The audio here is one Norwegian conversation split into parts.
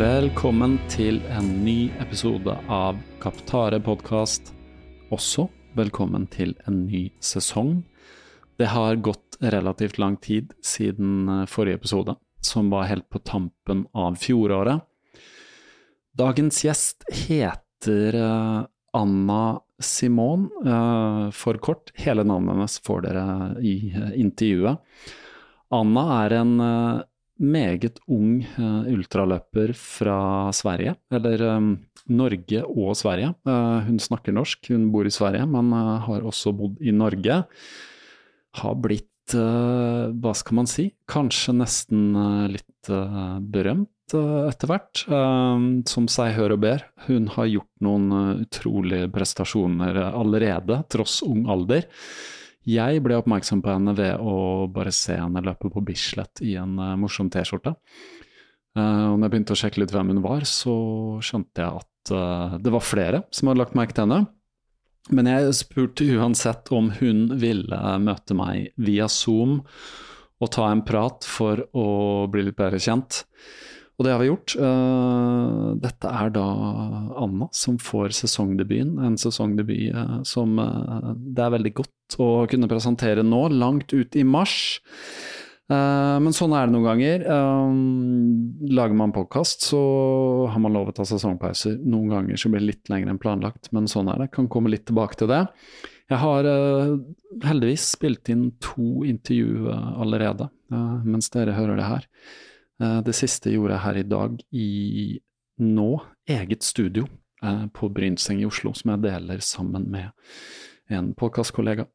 Velkommen til en ny episode av Kaptare podkast. Også velkommen til en ny sesong. Det har gått relativt lang tid siden eh, forrige episode, som var helt på tampen av fjoråret. Dagens gjest heter eh, Anna Simon, eh, for kort. Hele navnet hennes får dere i intervjuet. Anna er en meget ung uh, ultraløper fra Sverige, eller um, Norge og Sverige. Uh, hun snakker norsk, hun bor i Sverige, men har også bodd i Norge. Har blitt, hva skal man si, kanskje nesten litt berømt etter hvert, som seg hør og ber. Hun har gjort noen utrolige prestasjoner allerede, tross ung alder. Jeg ble oppmerksom på henne ved å bare se henne løpe på Bislett i en uh, morsom T-skjorte. Uh, og når jeg begynte å sjekke litt hvem hun var, så skjønte jeg at uh, det var flere som hadde lagt merke til henne. Men jeg spurte uansett om hun ville møte meg via Zoom og ta en prat for å bli litt bedre kjent. Og det har vi gjort. Uh, dette er da Anna som får sesongdebuten. En sesongdebut uh, som uh, det er veldig godt å kunne presentere nå, langt ut i mars. men sånn er det noen ganger. lager man podkast, så har man lov å ta sesongpauser. Noen ganger så blir det litt lenger enn planlagt, men sånn er det. Kan komme litt tilbake til det. Jeg har heldigvis spilt inn to intervju allerede, mens dere hører det her. Eh, det siste gjorde jeg her i dag i nå eget studio eh, på Brynseng i Oslo, som jeg deler sammen med en podkastkollega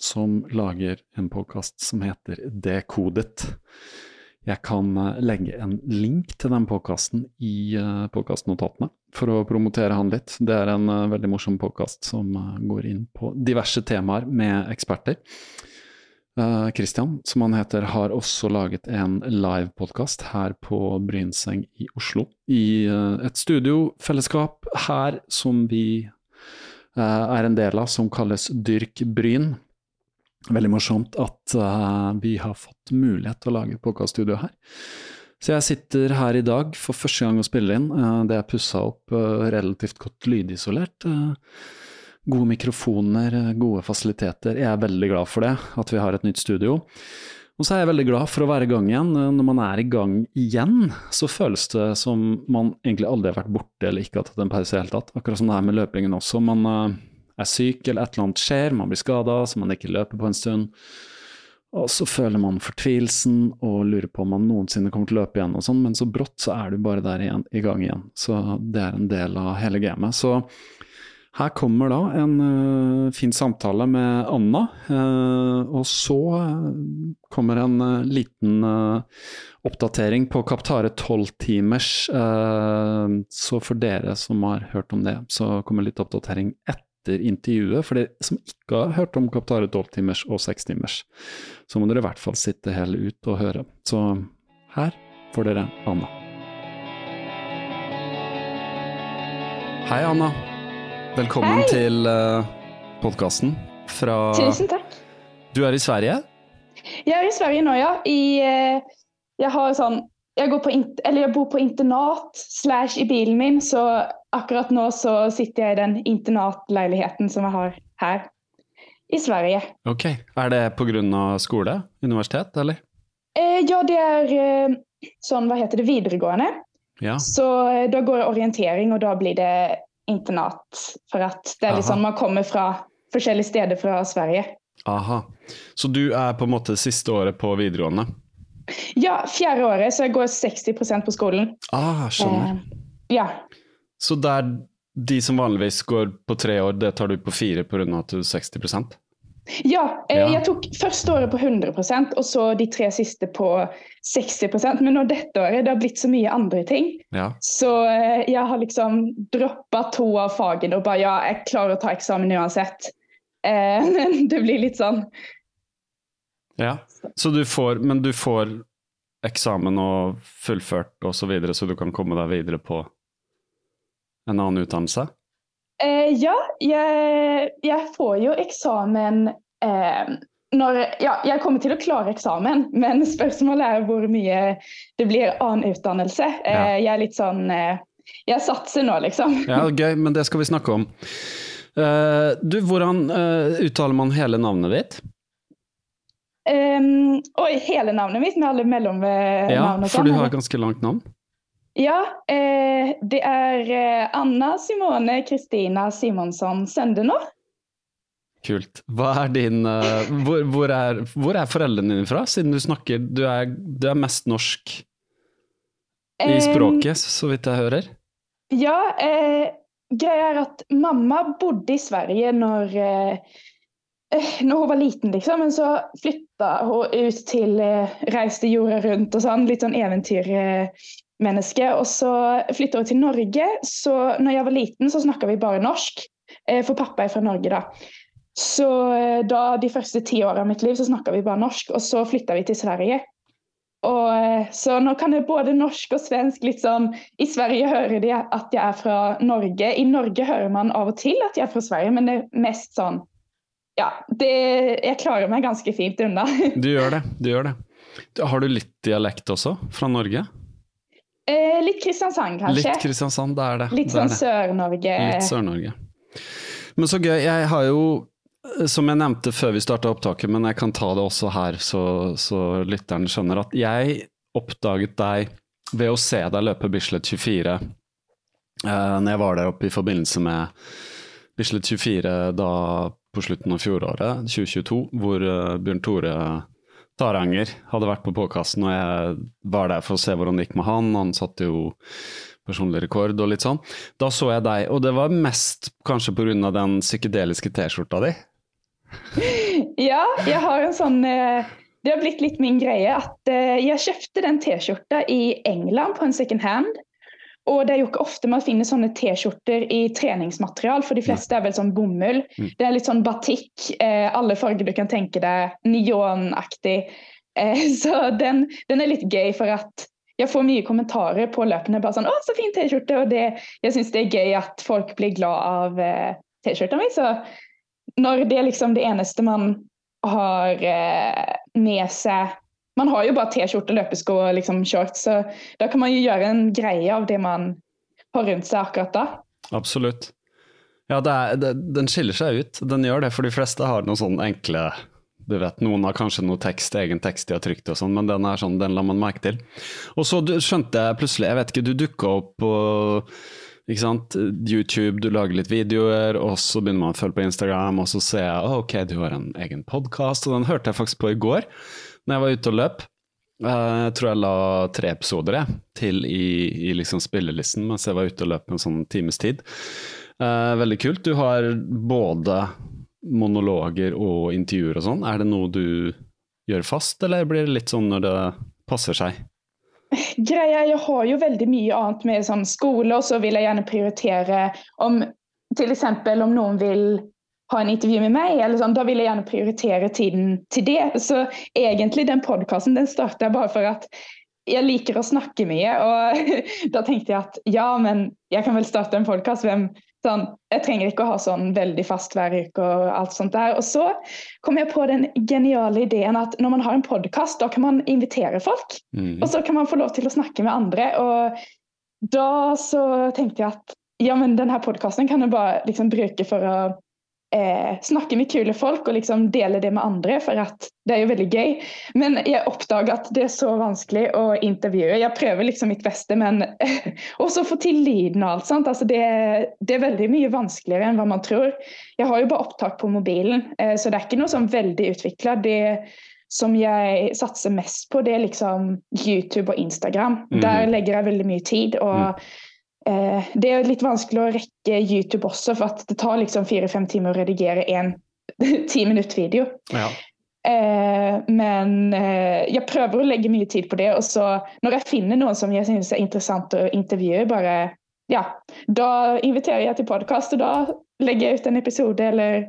som lager en podkast som heter Dekodet. Jeg kan eh, legge en link til den podkasten i podkastnotatene for å promotere han litt. Det er en veldig morsom podkast som går inn på diverse temaer med eksperter. Uh, som han heter, har også laget en livepodkast her på Brynseng i Oslo. I uh, et studiofellesskap her som vi uh, er en del av, som kalles Dyrk Bryn. Veldig morsomt at vi har fått mulighet til å lage podkaststudio her. Så jeg sitter her i dag for første gang og spiller inn. det er pussa opp relativt godt lydisolert. Gode mikrofoner, gode fasiliteter. Jeg er veldig glad for det, at vi har et nytt studio. Og så er jeg veldig glad for å være i gang igjen. Når man er i gang igjen, så føles det som man egentlig aldri har vært borte eller ikke har tatt en pause i det hele tatt. Akkurat som det er med løpingen også. Man eh, er syk eller et eller annet skjer, man blir skada så man ikke løper på en stund. Og så føler man fortvilelsen og lurer på om man noensinne kommer til å løpe igjen og sånn, men så brått så er du bare der igjen, i gang igjen. Så det er en del av hele gamet. Så her kommer da en uh, fin samtale med Anna, uh, og så uh, kommer en liten oppdatering på Kaptare 12-timers. så for dere som har hørt om det, så kommer litt oppdatering etter intervjuet. For de som ikke har hørt om Kaptare 12-timers og 6-timers, så må dere i hvert fall sitte hele ut og høre. Så her får dere Anna. Hei, Anna. Velkommen Hei. til uh, podkasten fra Tusen takk. Du er i Sverige? Jeg er i Sverige nå, ja. I, eh, jeg har sånn jeg, går på eller jeg bor på internat slash i bilen min, så akkurat nå så sitter jeg i den internatleiligheten som jeg har her i Sverige. Ok. Er det pga. skole? Universitet, eller? Eh, ja, det er eh, sånn, hva heter det, videregående. Ja. Så eh, da går jeg orientering, og da blir det internat. For at det er litt Aha. sånn man kommer fra forskjellige steder fra Sverige. Aha. Så du er på en måte siste året på videregående? Ja, fjerde året, så jeg går 60% på skolen. Ah, skjønner. Eh, ja. Så der de som vanligvis går på tre år, det tar du på fire pga. at du er 60 Ja, eh, Ja. jeg tok første året på 100% og så de tre siste på 60% Men nå dette året det har blitt så mye andre ting. Ja. Så eh, jeg har liksom droppa to av fagene og bare ja, jeg klarer å ta eksamen uansett. Eh, men det blir litt sånn ja. Så du får, men du får eksamen og fullført og så videre, så du kan komme deg videre på en annen utdannelse? Eh, Ja, jeg, jeg får jo eksamen eh, når Ja, jeg kommer til å klare eksamen, men spørsmålet er hvor mye det blir annen utdannelse. Eh. Jeg er litt sånn eh, Jeg satser nå, liksom. Ja, gøy, men det skal vi snakke om. Eh, du, hvordan eh, uttaler man hele navnet ditt? Um, oi, hele navnet mitt med alle mellomnavn Ja, for sånn. du har ganske langt navn. Ja, eh, det er eh, Anna Simone Kristina Simonsson Søndenå. Kult. Hva er din uh, hvor, hvor, er, hvor er foreldrene dine fra, siden du snakker Du er, du er mest norsk i Um, språket, så vidt jeg hører? Ja, eh, greia er at mamma bodde i Sverige når, eh, eh, når hun var liten, liksom. Men så flytta hun ut til eh, Reiste jorda rundt og sånn. Litt sånn eventyrmenneske. Og så flytta hun til Norge. Så når jeg var liten, så snakka vi bare norsk. Eh, for pappa er fra Norge, da. Så eh, da de første ti åra av mitt liv så snakka vi bare norsk, og så flytta vi til Sverige. Og, eh, så nå kan jeg både norsk og svensk litt sånn I Sverige hører de at jeg er fra Norge. I Norge hører man av og til at jeg er fra Sverige, men det er mest sånn Ja, det, jeg klarer meg ganske fint unna. Du gjør det. du gjør det. Har du litt dialekt også, fra Norge? Eh, litt Kristiansand, kanskje. Litt Kristiansand, det er det. Litt sånn. Sør-Norge. Litt Sør-Norge. Men så gøy. Jeg har jo, som jeg nevnte før vi starta opptaket, men jeg kan ta det også her, så, så lytteren skjønner at jeg oppdaget deg ved å se deg løpe Bislett 24 eh, når jeg var der oppe i forbindelse med Bislett 24 da på slutten av fjoråret, 2022, hvor eh, Bjørn Tore Taranger hadde vært på påkasten, og jeg var der for å se hvordan det gikk med han. Han satte jo personlig rekord og litt sånn. Da så jeg deg, og det var mest kanskje pga. den psykedeliske T-skjorta di. Ja, jeg har en sånn eh, Det har blitt litt min greie at eh, jeg kjøpte den T-skjorta i England på en second hand. Og det er jo ikke ofte man finner sånne T-skjorter i treningsmaterial, for de fleste er vel sånn bomull. Mm. Det er litt sånn batikk, eh, alle farger du kan tenke deg, neonaktig. Eh, så den, den er litt gøy for at jeg får mye kommentarer på løpene. bare sånn, 'Å, så fin T-skjorte!' Og det, jeg syns det er gøy at folk blir glad av eh, T-skjorta mi. Så når det er liksom det eneste man har eh, med seg Man har jo bare T-skjorte, løpesko og liksom shorts, så da kan man jo gjøre en greie av det man har rundt seg akkurat da. Absolutt. Ja, det er, det, den skiller seg ut. Den gjør det, for de fleste har noen sånne enkle du vet, Noen har kanskje noe tekst, egen tekst de har trykt og sånn, men den er sånn, den la man merke til. Og så skjønte jeg plutselig, jeg vet ikke, du dukka opp på ikke sant, YouTube, du lager litt videoer, og så begynner man å følge på Instagram, og så ser jeg «Å, ok, du har en egen podkast, og den hørte jeg faktisk på i går, når jeg var ute og løp. Eh, Jeg tror jeg la tre episoder jeg, til i, i liksom spillelisten mens jeg var ute og løp en sånn times tid. Eh, veldig kult. Du har både monologer og intervjuer og sånn. Er det noe du gjør fast, eller blir det litt sånn når det passer seg? Greia, Jeg har jo veldig mye annet med sånn skole, og så vil jeg gjerne prioritere om eksempel om noen vil ha en intervju med meg, eller sånn, da vil jeg gjerne prioritere tiden til det. Så egentlig den podkasten den starta jeg bare for at jeg liker å snakke mye. Og da tenkte jeg at ja, men jeg kan vel starte en podkast. Sånn, jeg trenger ikke å ha sånn veldig fast hver uke og alt sånt der. Og så kom jeg på den geniale ideen at når man har en podkast, da kan man invitere folk. Mm. Og så kan man få lov til å snakke med andre. Og da så tenkte jeg at ja, men denne podkasten kan jeg bare liksom bruke for å eh, snakke med kule folk og liksom dele det med andre, for at det er jo veldig gøy. Men jeg oppdager at det er så vanskelig å intervjue. Jeg prøver liksom mitt beste, men også få til lyden og alt sånt. Altså det, det, er veldig mye vanskeligere enn hva man tror. Jeg har jo bare opptak på mobilen, eh, så det er ikke noe sånn veldig utvikla. Det som jeg satser mest på, det er liksom YouTube og Instagram. Mm. Der legger jeg veldig mye tid. og mm det er litt vanskelig å rekke YouTube også, for det tar liksom fire-fem timer å redigere en ti minutt video. Ja. Eh, men eh, jeg prøver å legge mye tid på det. Og så når jeg finner noen som jeg synes er interessant å intervjue, bare ja, da inviterer jeg til podkast, og da legger jeg ut en episode, eller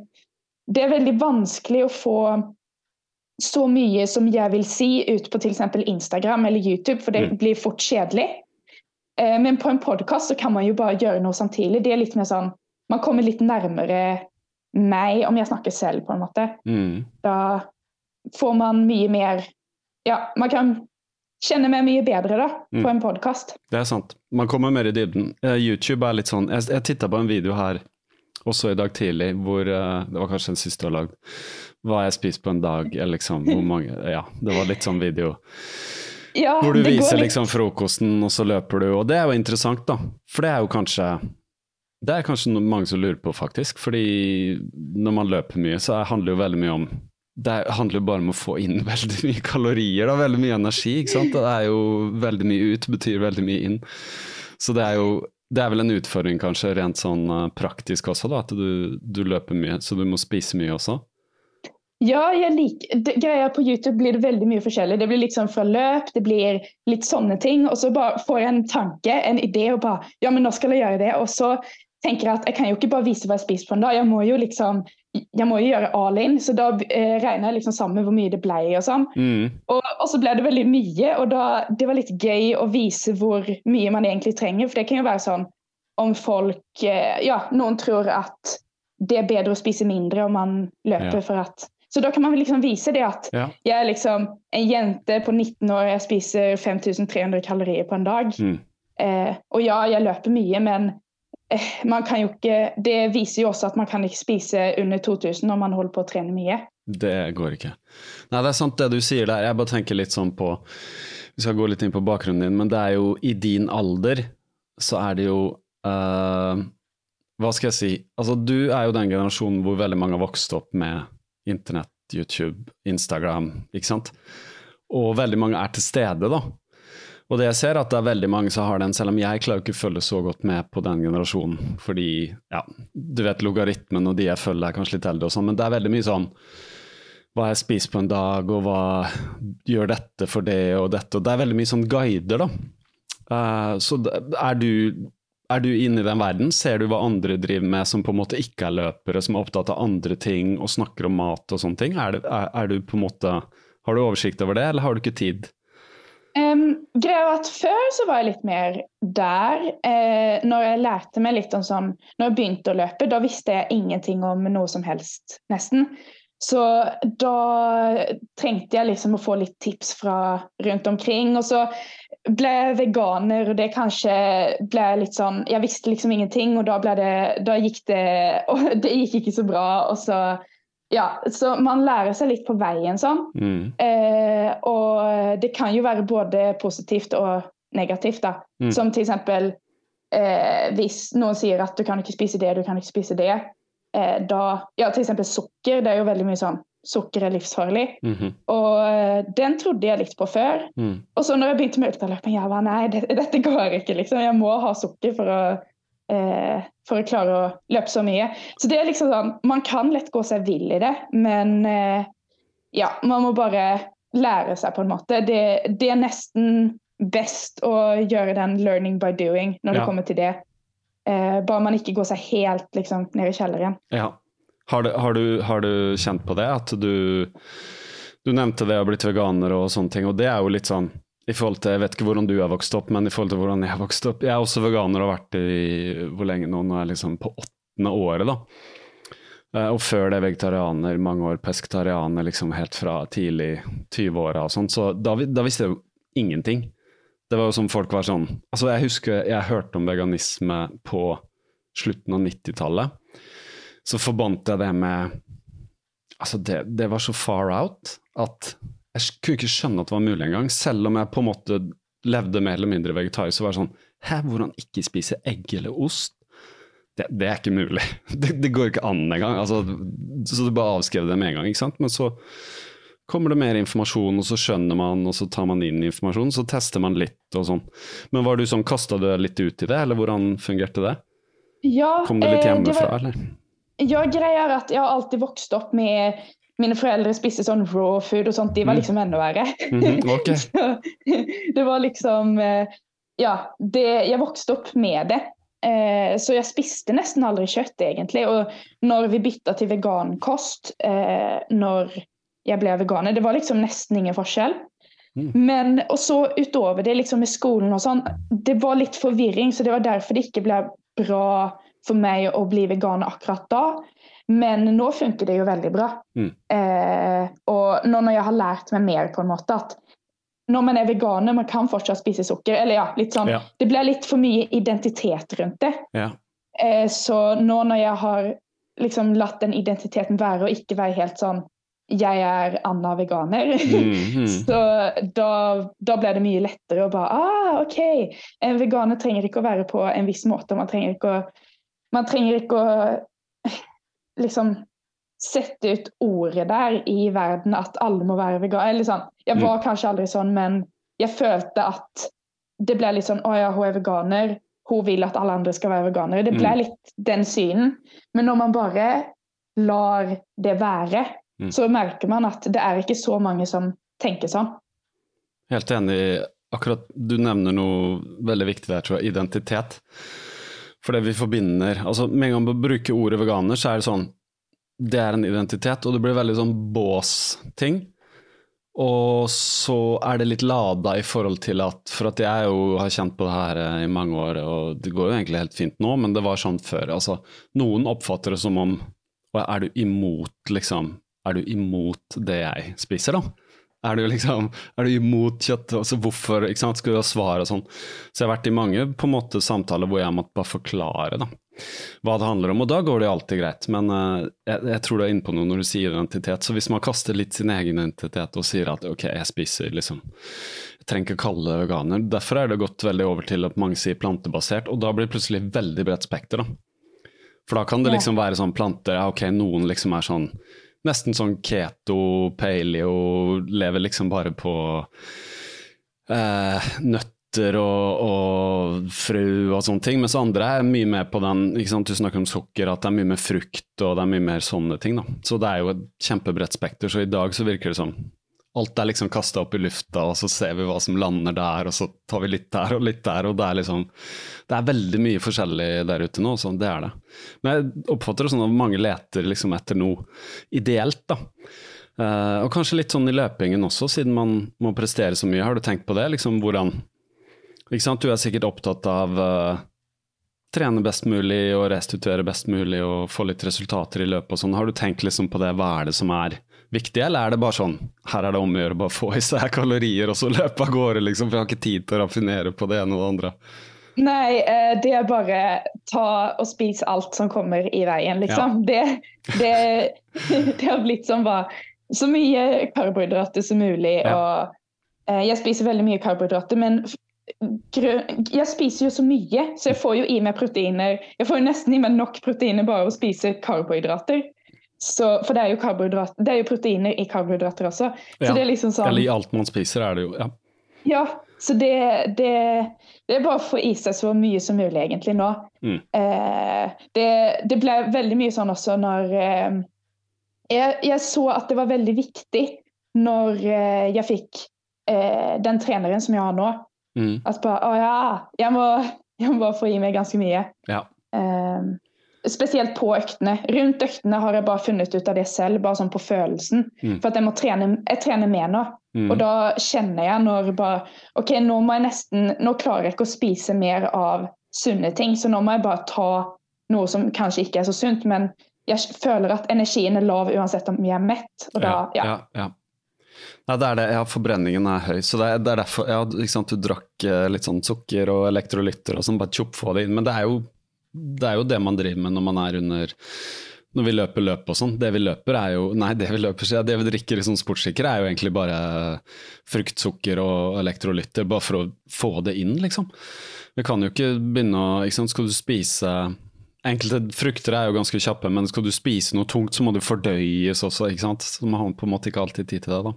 Det er veldig vanskelig å få så mye som jeg vil si ut på f.eks. Instagram eller YouTube, for det mm. blir fort kjedelig. Eh, men på en podkast så kan man jo bare gjøre noe samtidig. Det er litt mer sånn Man kommer litt nærmere meg om jeg snakker selv, på en måte. Mm. Da får man mye mer Ja, man kan kjenne meg mye bedre da, på mm. en podkast. Det er sant. Man kommer mer i dybden. Uh, YouTube er litt sånn Jeg, jeg titta på en video her også i dag tidlig, hvor uh, Det var kanskje den siste du har lagd. Hva jeg spiser på en dag, eller liksom hvor mange Ja, det var litt sånn video. Ja, hvor du viser liksom frokosten, og så løper du. Og det er jo interessant, da. For det er jo kanskje Det er kanskje mange som lurer på, faktisk. Fordi når man løper mye, så handler det jo veldig mye om det handler jo bare om å få inn veldig mye kalorier, da, veldig mye energi. ikke sant? Det er jo veldig mye ut, betyr veldig mye inn. Så det er jo det er vel en utfordring kanskje rent sånn uh, praktisk også, da, at du, du, løper mye, så du må spise mye også? Ja, jeg liker, det, greia på YouTube blir det veldig mye forskjellig. Det blir liksom fra løp, det blir litt sånne ting. Og så bare får jeg en tanke, en idé, og bare Ja, men nå skal jeg gjøre det. Og så tenker jeg at jeg kan jo ikke bare vise hva jeg spiser på en dag. Jeg må jo liksom jeg må jo gjøre all in, så da eh, regner jeg liksom sammen hvor mye det ble. Og sånn. Mm. Og, og, så ble det veldig mye, og da, det var litt gøy å vise hvor mye man egentlig trenger. For det kan jo være sånn om folk eh, Ja, noen tror at det er bedre å spise mindre om man løper ja. for at så da kan man liksom vise det at ja. jeg er liksom en jente på 19 år, jeg spiser 5300 kalorier på en dag. Mm. Eh, og ja, jeg løper mye, men eh, man kan jo ikke Det viser jo også at man kan ikke spise under 2000 når man holder på å trene mye. Det går ikke. Nei, det er sant det du sier der. Jeg bare tenker litt sånn på Vi skal gå litt inn på bakgrunnen din, men det er jo i din alder så er det jo uh, Hva skal jeg si? Altså, du er jo den generasjonen hvor veldig mange har vokst opp med internett, YouTube, Instagram, ikke sant. Og veldig mange er til stede, da. Og det jeg ser, at det er veldig mange som har den, selv om jeg klarer ikke å følge så godt med på den generasjonen, fordi ja, du vet logaritmen og de jeg følger er kanskje litt eldre og sånn, men det er veldig mye sånn hva jeg spiser på en dag, og hva gjør dette for det og dette, og det er veldig mye sånn guider, da. Uh, så er du er du inne i den verden? Ser du hva andre driver med som på en måte ikke er løpere, som er opptatt av andre ting og snakker om mat og sånne ting? Er, det, er, er du på en måte, Har du oversikt over det, eller har du ikke tid? Um, greia var at Før så var jeg litt mer der. Eh, når jeg lærte meg litt om sånn Når jeg begynte å løpe, da visste jeg ingenting om noe som helst, nesten. Så da trengte jeg liksom å få litt tips fra rundt omkring. Og så ble veganer, og det kanskje ble litt sånn Jeg visste liksom ingenting, og da det Da gikk det Og det gikk ikke så bra, og så Ja, så man lærer seg litt på veien sånn. Mm. Eh, og det kan jo være både positivt og negativt, da. Mm. Som til eksempel eh, hvis noen sier at du kan ikke spise det, du kan ikke spise det. Eh, da Ja, til eksempel sukker. Det er jo veldig mye sånn sukker er livsfarlig. Mm -hmm. Og uh, den trodde jeg litt på før. Mm. Og så når jeg begynte med ultraløping, jeg var nei, det, dette går ikke. liksom. Jeg må ha sukker for å, eh, for å klare å løpe så mye. Så det er liksom sånn, Man kan lett gå seg vill i det, men eh, ja, man må bare lære seg på en måte. Det, det, er nesten best å gjøre den 'learning by doing' når ja. det kommer til det. Eh, bare man ikke går seg helt liksom, ned i kjelleren. Ja. Har du, har, du, har du, kjent på det? At du Du nevnte det å ha blitt veganer og sånne ting, og det er jo litt sånn i forhold til, Jeg vet ikke hvordan du har vokst opp, men i forhold til hvordan jeg har vokst opp Jeg er også veganer og har vært i hvor lenge nå? Nå er jeg liksom på åttende året, da. Eh, og før det vegetarianer, mange år pesketarianer, liksom helt fra tidlig 20-åra og sånn. Så da, da, visste jeg jo ingenting. Det var jo som folk var sånn Altså, jeg husker jeg hørte om veganisme på slutten av 90-tallet. Så forbandt jeg det med Altså, det, det, var så far out at jeg kunne ikke skjønne at det var mulig engang. Selv om jeg på en måte levde mer eller mindre vegetarisk, så var det sånn Hæ, hvordan ikke spise egg eller ost? Det, det er ikke mulig. Det, det går ikke an engang. Altså, så du bare avskrev det med en gang. ikke sant? Men så kommer det mer informasjon, og så skjønner man, og så tar man inn informasjon, så tester man litt og sånn. Men var du sånn, kasta du litt ut i det, eller hvordan fungerte det? Ja, Kom det litt hjemmefra, eh, eller? Ja, greier at jeg har alltid vokst opp med mine foreldre spiste sånn raw food og sånt. De var mm. liksom enda verre. Mm okay. det var liksom eh, Ja, det, jeg vokste opp med det. Eh, så jeg spiste nesten aldri kjøtt, egentlig. Og når vi bytta til vegankost eh, når jeg ble veganer, det var liksom nesten ingen forskjell. Mm. Men og så utover det, liksom med skolen og sånn, det var litt forvirring, så det var derfor det ikke ble bra for meg å bli veganer akkurat da. Men nå funker det jo veldig bra. Mm. Eh, og nå når jeg har lært meg mer på en måte at når man er veganer, man kan fortsatt spise sukker. Eller ja, litt sånn. Ja. Det blir litt for mye identitet rundt det. Ja. Eh, så nå når jeg har liksom latt den identiteten være, og ikke være helt sånn jeg er Anna veganer. Mm, mm. Så da, da, ble det mye lettere å bare ah, OK, en veganer trenger ikke å være på en viss måte. Man trenger ikke å man trenger ikke å liksom sette ut ordet der i verden at alle må være veganer. Sånn. Jeg var mm. kanskje aldri sånn, men jeg følte at det ble litt sånn Å ja, hun er veganer. Hun vil at alle andre skal være veganere. Det ble mm. litt den synen. Men når man bare lar det være, mm. så merker man at det er ikke så mange som tenker sånn. Helt enig. Akkurat du nevner noe veldig viktig der, tror jeg. Identitet. For det vi forbinder altså Med en gang man bruker ordet veganer, så er det sånn Det er en identitet, og det blir veldig sånn bås-ting. Og så er det litt lada i forhold til at For at jeg jo har kjent på det her eh, i mange år, og det går jo egentlig helt fint nå, men det var sånn før. Altså, noen oppfatter det som om Er du imot, liksom Er du imot det jeg spiser, da? Er du, liksom, er du imot kjøtt? Altså, hvorfor? ikke sant? Skal du ha svar og sånn? Så jeg har vært i mange på en måte samtaler hvor jeg måtte bare forklare da, hva det handler om, og da går det alltid greit. Men uh, jeg, jeg, tror du er inne på noe når du sier identitet. Så hvis man kaster litt sin egen identitet og sier at ok, jeg spiser liksom Jeg trenger ikke kalle det veganer. Derfor er det gått veldig over til at mange sier plantebasert, og da blir det plutselig veldig bredt spekter. da. For da kan det liksom være sånn planter, ja ok, noen liksom er sånn nesten sånn keto, paleo, lever liksom bare på eh, nøtter og, og, frø og sånne ting, mens andre er mye mer på den ikke sant, Du snakker om sukker, at det er mye mer frukt og det er mye mer sånne ting. da. Så det er jo et kjempebredt spekter. Så i dag så virker det som alt er liksom kasta opp i lufta, og så ser vi hva som lander der, og så tar vi litt der og litt der, og det er liksom Det er veldig mye forskjellig der ute nå, så det er det. Men jeg oppfatter det sånn at mange leter liksom etter noe ideelt, da. Uh, og kanskje litt sånn i løpingen også, siden man må prestere så mye. Har du tenkt på det? Liksom hvordan Ikke sant, du er sikkert opptatt av uh, trene best mulig og restituere best mulig og få litt resultater i løpet og sånn. Har du tenkt liksom på det, hva er det som er viktig, eller er det bare sånn her er det om å gjøre bare få i seg kalorier og så løpe av gårde, liksom, for jeg har ikke tid til å raffinere på det ene og det andre? Nei, eh, det er bare ta og spis alt som kommer i veien, liksom. Ja. Det, det, det, har blitt sånn bare så mye karbohydrater som mulig. Ja. og eh, Jeg spiser veldig mye karbohydrater, men jeg spiser jo så mye, så jeg får jo i meg proteiner. Jeg får jo nesten i meg nok proteiner bare av å spise karbohydrater. Så, for det er, jo det er jo proteiner i karbohydrater også. Ja. Liksom sånn, Eller i alt man spiser, er det jo. Ja, ja så det, det, det, er bare å få i seg så mye som mulig egentlig nå. Mm. Eh, det, det, ble veldig mye sånn også når eh, jeg, jeg, så at det var veldig viktig når eh, jeg fikk eh, den treneren som jeg har nå. Mm. At bare Å ja, jeg må, jeg må bare få i meg ganske mye. Ja. Eh, spesielt på øktene. Rundt øktene har jeg bare funnet ut av det selv, bare sånn på følelsen. Mm. For at jeg må trene, jeg trener med nå. Mm. Og da kjenner jeg når bare OK, nå må jeg nesten Nå klarer jeg ikke å spise mer av sunne ting, så nå må jeg bare ta noe som kanskje ikke er så sunt, men jeg føler at energien er lav uansett om jeg er mett. Og da, ja. ja, ja. Nei, det er det. Ja, forbrenningen er høy. Så det er, det er derfor ja, sant, du drakk eh, litt sånn sukker og elektrolytter og sånn, bare tjopp, få det inn. Men det er, jo, det er jo det man driver med når man er under når vi løper løp og sånn. Det vi løper er jo Nei, det vi løper, så det vi drikker i sånn er jo egentlig bare fruktsukker og elektrolytter, bare for å få det inn, liksom. Vi kan jo ikke begynne å ikke sant, Skal du spise Enkelte frukter er jo ganske kjappe, men skal du spise noe tungt, så må det fordøyes også, ikke sant. Så man har på en måte ikke alltid tid til det, da.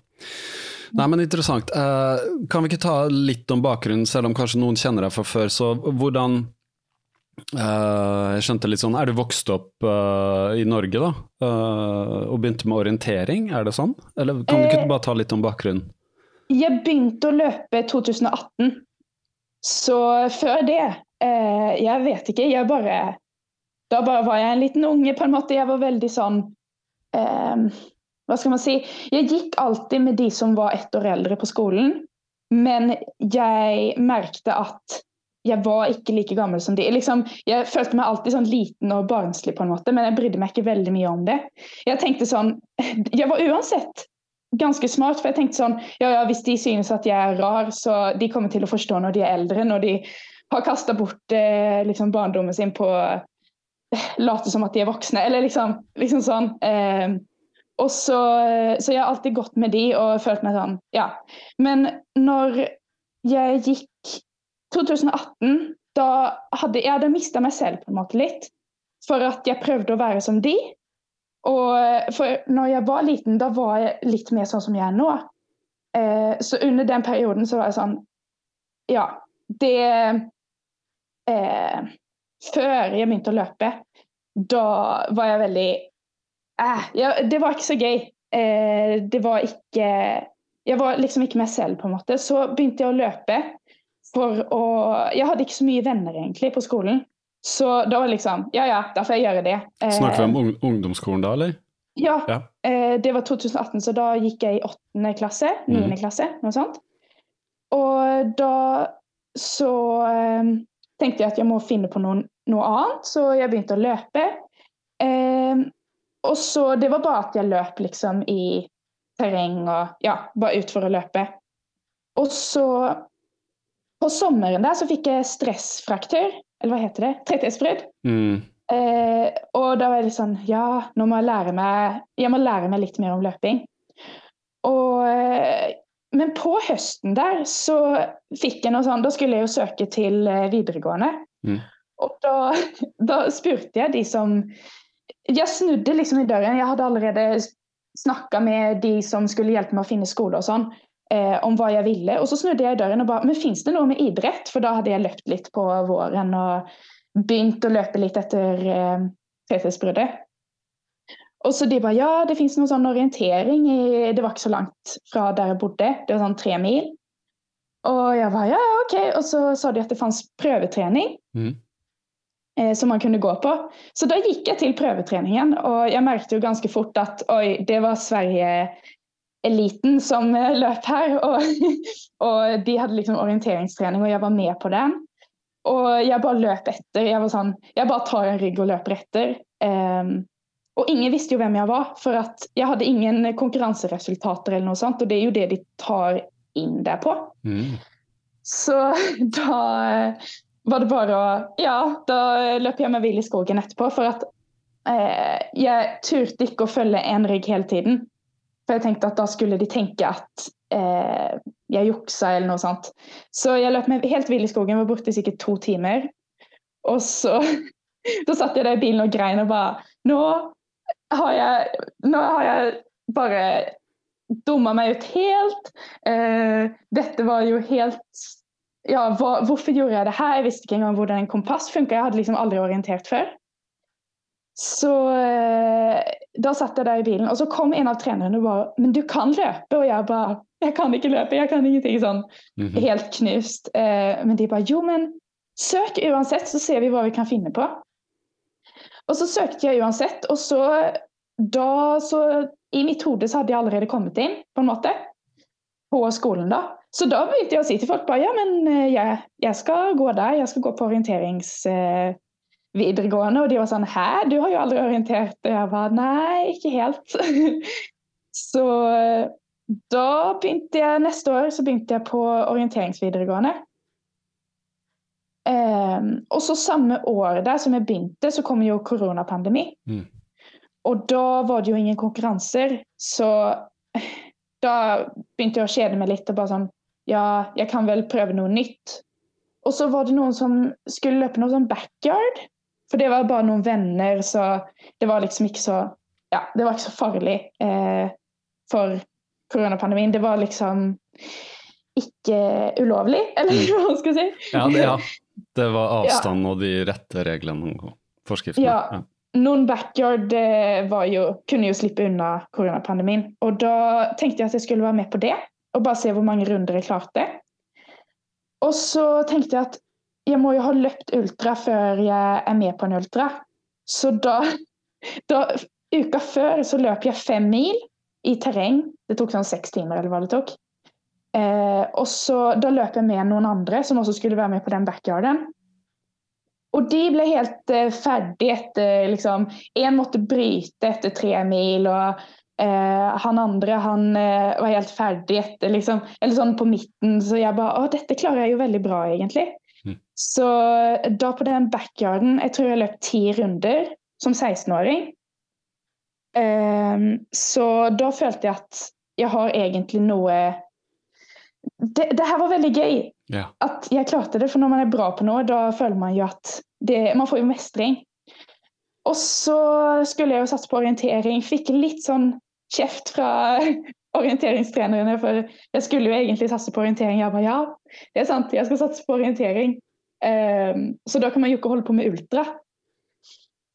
Nei, men interessant. Eh, kan vi ikke ta litt om bakgrunnen, selv om kanskje noen kjenner deg fra før. Så hvordan Jeg skjønte litt sånn Er du vokst opp eh, i Norge, da? Eh, og begynte med orientering, er det sånn? Eller kan du ikke bare ta litt om bakgrunnen? Jeg begynte å løpe 2018. Så før det eh, Jeg vet ikke. Jeg bare Da bare var jeg en liten unge, på en måte. Jeg var veldig sånn eh, Hva skal man si? Jeg gikk alltid med de som var ett år eldre på skolen. Men jeg merkte at jeg var ikke like gammel som de. Liksom, jeg følte meg alltid sånn liten og barnslig, på en måte, men jeg brydde meg ikke veldig mye om det. Jeg tenkte sånn Jeg var uansett ganske smart, for jeg tenkte sånn Ja, ja, hvis de synes at jeg er rar, så de kommer til å forstå når de er eldre, når de har kasta bort eh, liksom barndommen sin på eh, Late som at de er voksne, eller liksom, liksom sånn. Eh, og så, så jeg har alltid gått med de og følt meg sånn, ja. Men når jeg gikk 2018, da hadde jeg hadde mista meg selv på en måte litt. For at jeg prøvde å være som de. Og for når jeg var liten, da var jeg litt mer sånn som jeg er nå. Eh, så under den perioden så var jeg sånn Ja, det eh, Før jeg begynte å løpe, da var jeg veldig eh, ja, Det var ikke så gøy. Eh, det var ikke Jeg var liksom ikke meg selv, på en måte. Så begynte jeg å løpe for å Jeg hadde ikke så mye venner egentlig på skolen. Så da var det liksom Ja ja, da får jeg gjøre det. Eh, Snakker vi om ung ungdomsskolen da, eller? ja, Ja. eh, det var 2018, så da gikk jeg i åttende klasse. Niende mm. klasse, noe sånt. Og da så eh, tenkte jeg at jeg må finne på noen, noe annet, så jeg begynte å løpe. Eh, og så Det var bare at jeg løp liksom i terreng og ja, bare ut for å løpe. Og så På sommeren der så fikk jeg stressfraktur, eller hva heter det? Tretthetsbrudd. Mm. Eh, og da var jeg litt sånn Ja, nå må jeg lære meg Jeg må lære meg litt mer om løping. Og, eh, men på høsten der så fikk jeg noe sånn Da skulle jeg jo søke til eh, videregående. Mm. Og da, da spurte jeg de som Jeg snudde liksom i døren. Jeg hadde allerede snakka med de som skulle hjelpe meg å finne skole og sånn. Eh, om hva jeg ville. Og så snudde jeg i døren og ba Men fins det noe med idrett? For da hadde jeg løpt litt på våren og begynt å løpe litt etter eh, TT-bruddet. Og så de bare ja, det fins noe sånn orientering i Det var ikke så langt fra der jeg bodde. Det var sånn tre mil. Og jeg bare ja, ja, OK. Og så sa de at det fantes prøvetrening Mm. eh, som man kunne gå på. Så da gikk jeg til prøvetreningen, og jeg merket jo ganske fort at oi, det var Sverige-eliten som eh, løp her. Og, og de hadde liksom orienteringstrening, og jeg var med på den. Og jeg bare løp etter. Jeg var sånn, jeg bare tar en rygg og løper etter. Um, og ingen visste jo hvem jeg var, for at jeg hadde ingen konkurranseresultater eller noe sånt, og det er jo det de tar inn der på. Mm. Så da eh, var det bare å Ja, da løp jeg meg vill i skogen etterpå. For at eh, jeg turte ikke å følge en rygg hele tiden. For jeg tenkte at da skulle de tenke at eh, jeg juksa eller noe sånt. Så jeg løp meg helt vill i skogen, var borte i sikkert to timer. Og så da satt jeg der i bilen og grein og bare Nå har jeg, nå har jeg bare dumma meg ut helt. Eh, dette var jo helt ja, hva, hvorfor gjorde jeg det her? Jeg visste ikke engang hvordan en kompass funka. Jeg hadde liksom aldri orientert før. Så eh, da satt jeg der i bilen, og så kom en av trenerne og bare Men du kan løpe! Og jeg bare Jeg kan ikke løpe, jeg kan ingenting sånn Mhm. helt knust. Eh, men de bare Jo, men søk uansett, så ser vi hva vi kan finne på. Og så søkte jeg uansett, og så da så I mitt hode så hadde jeg allerede kommet inn, på en måte. På skolen, da. Så da begynte jeg å si til folk bare ja, men eh, jeg, jeg skal gå der. Jeg skal gå på orienterings videregående. Og de var sånn hæ, du har jo aldri orientert. Og jeg var nei, ikke helt. så eh, da begynte jeg neste år så begynte jeg på orienteringsvideregående. Um, og så samme år der som jeg begynte, så kom jo koronapandemi. Mm. Og da var det jo ingen konkurranser, så da begynte jeg å kjede meg litt og bare sånn Ja, jeg kan vel prøve noe nytt. Og så var det noen som skulle løpe noe sånn backyard. For det var bare noen venner, så det var liksom ikke så Ja, det var ikke så farlig eh, for koronapandemien. Det var liksom ikke ulovlig, eller mm. hva man skal si. Ja, det, ja. det var avstand ja. og de rette reglene og forskriftene. Ja. ja. Noen backyard jo, kunne jo slippe unna koronapandemien. Og da tenkte jeg at jeg skulle være med på det, og bare se hvor mange runder jeg klarte. Og så tenkte jeg at jeg må jo ha løpt ultra før jeg er med på en ultra. Så da, da Uka før så løp jeg fem mil i terreng. Det tok sånn seks timer, eller hva det tok. Eh, og så Da løp jeg med noen andre som også skulle være med på den backyarden. Og de ble helt eh, ferdig etter liksom Én måtte bryte etter tre mil, og eh, han andre han eh, var helt ferdig etter liksom Eller sånn på midten. Så jeg bare Å, dette klarer jeg jo veldig bra, egentlig. Mm. Så da på den backyarden Jeg tror jeg løp ti runder som 16-åring. Um, så da følte jeg at jeg har egentlig noe det, det, her var veldig gøy. Ja. At jeg klarte det. For når man er bra på noe, da føler man jo at det, Man får jo mestring. Og så skulle jeg jo satse på orientering. Fikk litt sånn kjeft fra orienteringstrenerne, for jeg skulle jo egentlig satse på orientering. Jeg bare ja, det er sant, jeg skal satse på orientering. Um, så da kan man jo ikke holde på med ultra.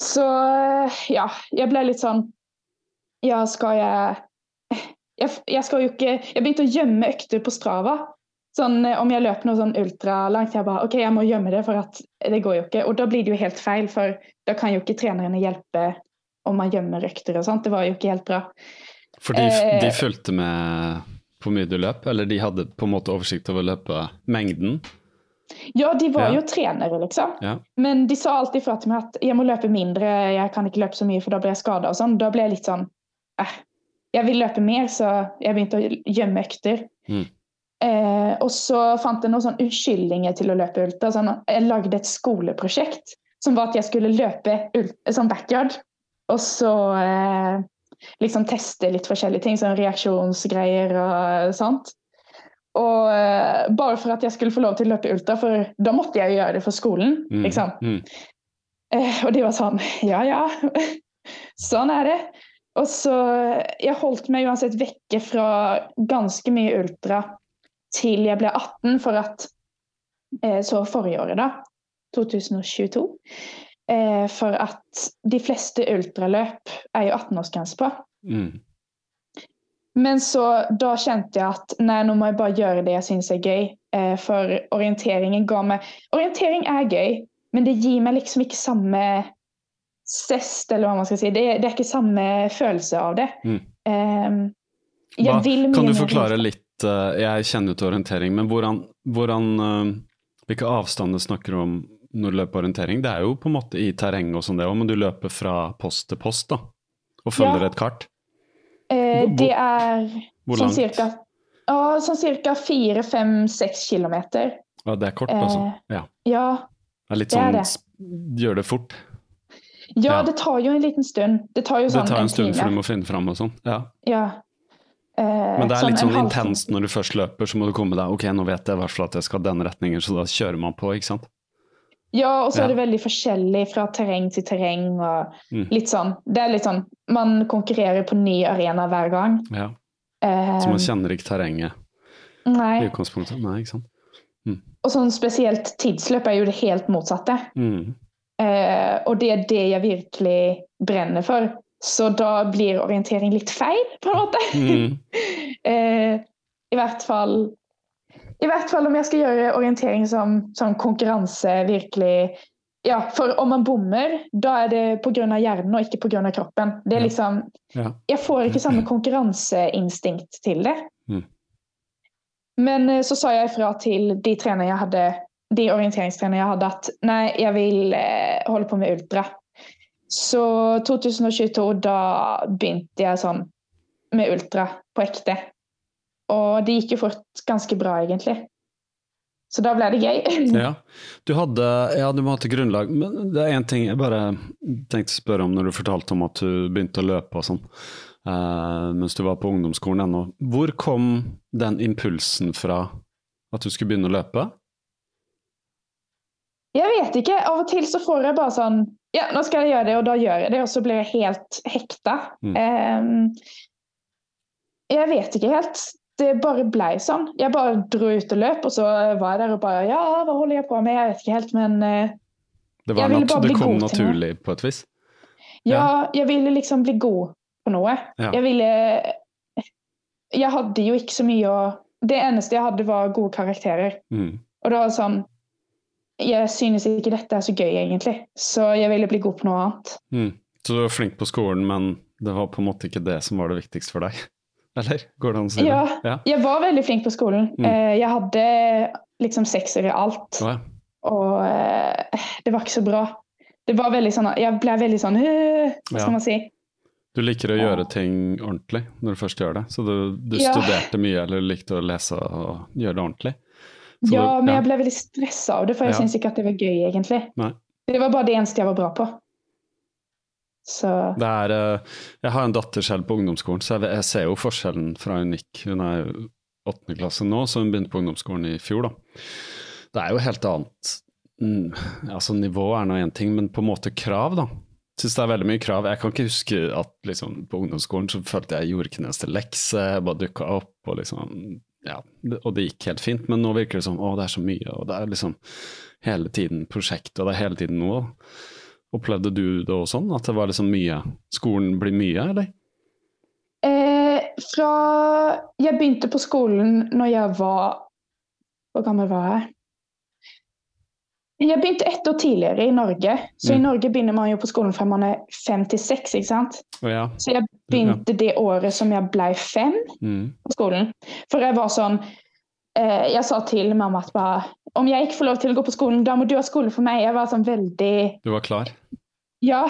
Så ja, jeg ble litt sånn Ja, skal jeg jeg, jeg, skal jo ikke Jeg begynte å gjemme økter på Strava. Sånn, eh, om jeg løper noe sånn ultralangt, jeg bare OK, jeg må gjemme det, for at det går jo ikke. Og da blir det jo helt feil, for da kan jo ikke trenerne hjelpe om man gjemmer økter og sånt. Det var jo ikke helt bra. For de, eh, de fulgte med på hvor mye du løp, eller de hadde på en måte oversikt over løpemengden? Ja, de var ja. jo trenere, liksom. Ja. Men de sa alltid fra til meg at jeg må løpe mindre, jeg kan ikke løpe så mye, for da blir jeg skada og sånn. Da ble jeg litt sånn eh, jeg vil løpe mer, så jeg begynte å gjemme økter. Mm. Eh, og så fant jeg noen sånn unnskyldninger til å løpe ultra. Sånn, jeg lagde et skoleprosjekt som var at jeg skulle løpe sånn backyard. Og så eh, liksom teste litt forskjellige ting, sånn reaksjonsgreier og sånt. Og uh, bare for at jeg skulle få lov til å løpe ultra, for da måtte jeg jo gjøre det for skolen. Mm. liksom. Mm. Uh, og de var sånn Ja ja, sånn er det. Og så Jeg holdt meg uansett vekke fra ganske mye ultra til jeg ble 18, for at uh, Så forrige året, da. 2022. Eh, for at de fleste ultraløp er jo 18-årsgrense på. Mm. Men så da kjente jeg at nei, nå må jeg bare gjøre det jeg syns er gøy. Eh, for orienteringen ga meg Orientering er gøy, men det gir meg liksom ikke samme zest, eller hva man skal si. Det, det, er ikke samme følelse av det. Mm. Um, hva, kan du forklare litt uh, Jeg kjenner jo til orientering, men hvordan, hvordan uh, Hvilke avstander snakker du om når du løper orientering? Det er jo på en måte i terreng og sånn det òg, men du løper fra post til post, da? Og følger ja. et kart? Eh, det er sånn cirka, uh, sånn cirka fire, fem, seks kilometer. Ja, det er kort, altså? Ja. ja det er litt sånn det er det. Gjør det fort? Ja, ja, det tar jo en liten stund. Det tar jo sånn det tar en, en stund før du må finne fram og sånn. Ja. ja. Eh, Men det er sånn litt sånn intenst når du først løper, så må du komme deg Ok, nå vet jeg i hvert fall at jeg skal den retningen, så da kjører man på, ikke sant? Ja, og så er det veldig forskjellig fra terreng til terreng og mm. litt sånn. Det er litt sånn Man konkurrerer på ny arena hver gang. Ja. Eh, så man kjenner ikke terrenget nei. i utgangspunktet? Nei, ikke sant. Mm. Og sånn spesielt tidsløp er jo det helt motsatte. Mm. Eh, og det er det jeg virkelig brenner for. Så da blir orientering litt feil, på en måte. Mm. eh, I hvert fall I hvert fall om jeg skal gjøre orientering som, som konkurranse virkelig Ja, for om man bommer, da er det pga. hjernen og ikke pga. kroppen. Det er liksom Ja. Jeg får ikke samme konkurranseinstinkt til det. Mm. Men eh, så sa jeg ifra til de jeg hadde, de orienteringstrenerne jeg hadde, at nei, jeg vil eh, holde på med ultra. Så 2022, da begynte jeg sånn med ultra på ekte. Og det gikk jo fort ganske bra, egentlig. Så da ble det gøy. Ja. Du hadde Ja, du må ha til grunnlag, men det er én ting jeg bare tenkte å spørre om når du fortalte om at du begynte å løpe og sånn, uh, mens du var på ungdomsskolen ennå. Hvor kom den impulsen fra at du skulle begynne å løpe? Jeg vet ikke. Av og til så får jeg bare sånn Ja, nå skal jeg gjøre det, og da gjør jeg det, og så blir jeg helt hekta. Mm. Um, jeg vet ikke helt. Det bare blei sånn. Jeg bare dro ut og løp, og så var jeg der og bare Ja, hva holder jeg på med? Jeg vet ikke helt, men uh, Det, var Jeg det kom god naturlig på et vis? ja, jeg ville liksom bli god på noe. Ja. Jeg ville Jeg hadde jo ikke så mye å Det eneste jeg hadde, var gode karakterer. Mm. Og det var sånn Jeg synes ikke dette er så gøy, egentlig. Så jeg ville bli god på noe annet. Mm. Så du var flink på skolen, men det var på en måte ikke det som var det viktigste for deg? Eller? Går det an å si Ja, det? Ja. jeg var veldig flink på skolen. Mm. Eh, Jeg hadde liksom sekser i alt. Oh, ja. Og eh, det var ikke så bra. Det var veldig sånn, Jeg ble veldig sånn Hva skal man si? Du liker å gjøre ting ordentlig når du først gjør det, så du, du studerte mye eller likte å lese og gjøre det ordentlig? Så Ja, du- men jeg ble veldig stressa av det, for jeg Ja. syntes ikke at det var gøy, egentlig. Nei. Det var bare det eneste jeg var bra på. Så Det er, eh, jeg har en datter selv på ungdomsskolen, så jeg, ser jo forskjellen fra hun gikk Hun er åttende klasse nå, så hun begynte på ungdomsskolen i fjor, da. Det er jo helt annet mm, Altså, nivå er nå én ting, men på en måte krav, da. Syns det er veldig mye krav. Jeg kan ikke huske at liksom, på ungdomsskolen så følte jeg gjorde ikke den eneste lekse, jeg bare dukka opp og liksom Ja, og det gikk helt fint, men nå virker det som å, det er så mye, og det er liksom hele tiden prosjekt, og det er hele tiden noe. Opplevde du det også sånn, at det var liksom mye Skolen blir mye, eller? eh, fra Jeg begynte på skolen når jeg var Hvor gammel var jeg? Jeg begynte ett år tidligere i Norge. Så i Mm. Norge begynner man jo på skolen fra man er fem til seks. ikke sant? Oh, ja. Så jeg begynte det året som jeg ble fem Mm. på skolen. For jeg var sånn Jeg sa til mamma at bare om jeg ikke får lov til å gå på skolen, da må du ha skole for meg. Jeg var sånn veldig Du var klar? Ja.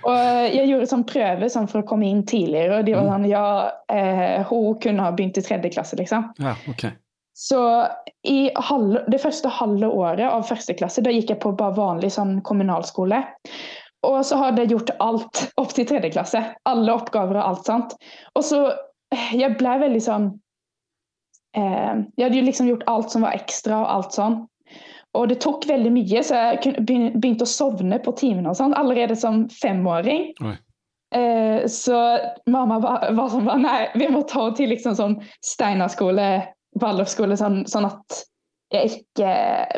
Og jeg gjorde sånn prøve sånn for å komme inn tidligere, og de var sånn Ja, eh, hun kunne ha begynt i tredje klasse, liksom. Ja, ok. Så i halve, det første halve året av første klasse, da gikk jeg på bare vanlig sånn kommunalskole. Og så hadde jeg gjort alt opp til tredje klasse. Alle oppgaver og alt sånt. Og så eh, Jeg ble veldig sånn eh, Jeg hadde jo liksom gjort alt som var ekstra og alt sånn. Og det tok veldig mye, så jeg begynte å sovne på timene og sånn allerede som femåring. Eh, så mamma var, var sånn Nei, vi må ta henne til liksom sånn Steinerskole, Waldorfskole, sånn, sånn at jeg ikke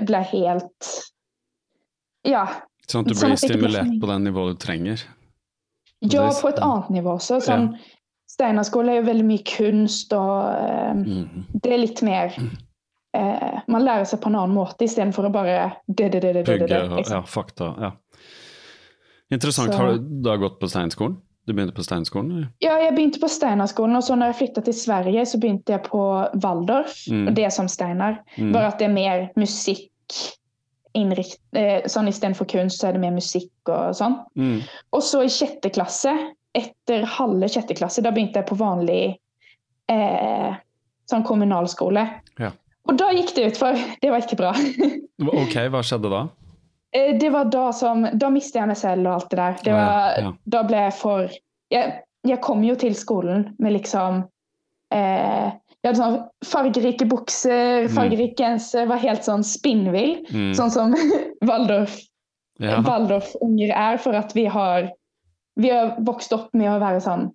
ble helt Ja. Sånn at du Sånn blir at blir for stimulert på det nivået du trenger? Ja, på et annet nivå også. Sånn, Steinerskole er jo veldig mye kunst, og eh, mm. det er litt mer eh, Man lærer seg på en annen måte istedenfor å bare det, det, det, det, det, Pugge det, liksom. ja, fakta. Ja. Interessant. Så- Har du da gått på Steinskolen? Du begynte på Steinskolen? Ja, jeg begynte på Steinerskolen, og så når jeg flytta til Sverige, så begynte jeg på Waldorf. Mm. Og det er som Steinar, Mm. bare at det er mer musikk innrikt, eh, sånn Istedenfor kunst, så er det mer musikk og sånn. Mm. Og så i sjette klasse, etter halve sjette klasse, da begynte jeg på vanlig eh, sånn kommunalskole. Ja. Og da gikk det utfor. Det var ikke bra. Ok, hva skjedde da? Eh, det var da som Da mistet jeg meg selv og alt det der. Det var, ja. Da ble jeg for jeg, jeg kom jo til skolen med liksom eh, Jeg hadde sånn fargerike bukser, Mm. fargerik genser, var helt sånn spinnvill. Mm. Sånn som Waldorf Ja. Waldorf-unger er, for at vi har Vi har vokst opp med å være sånn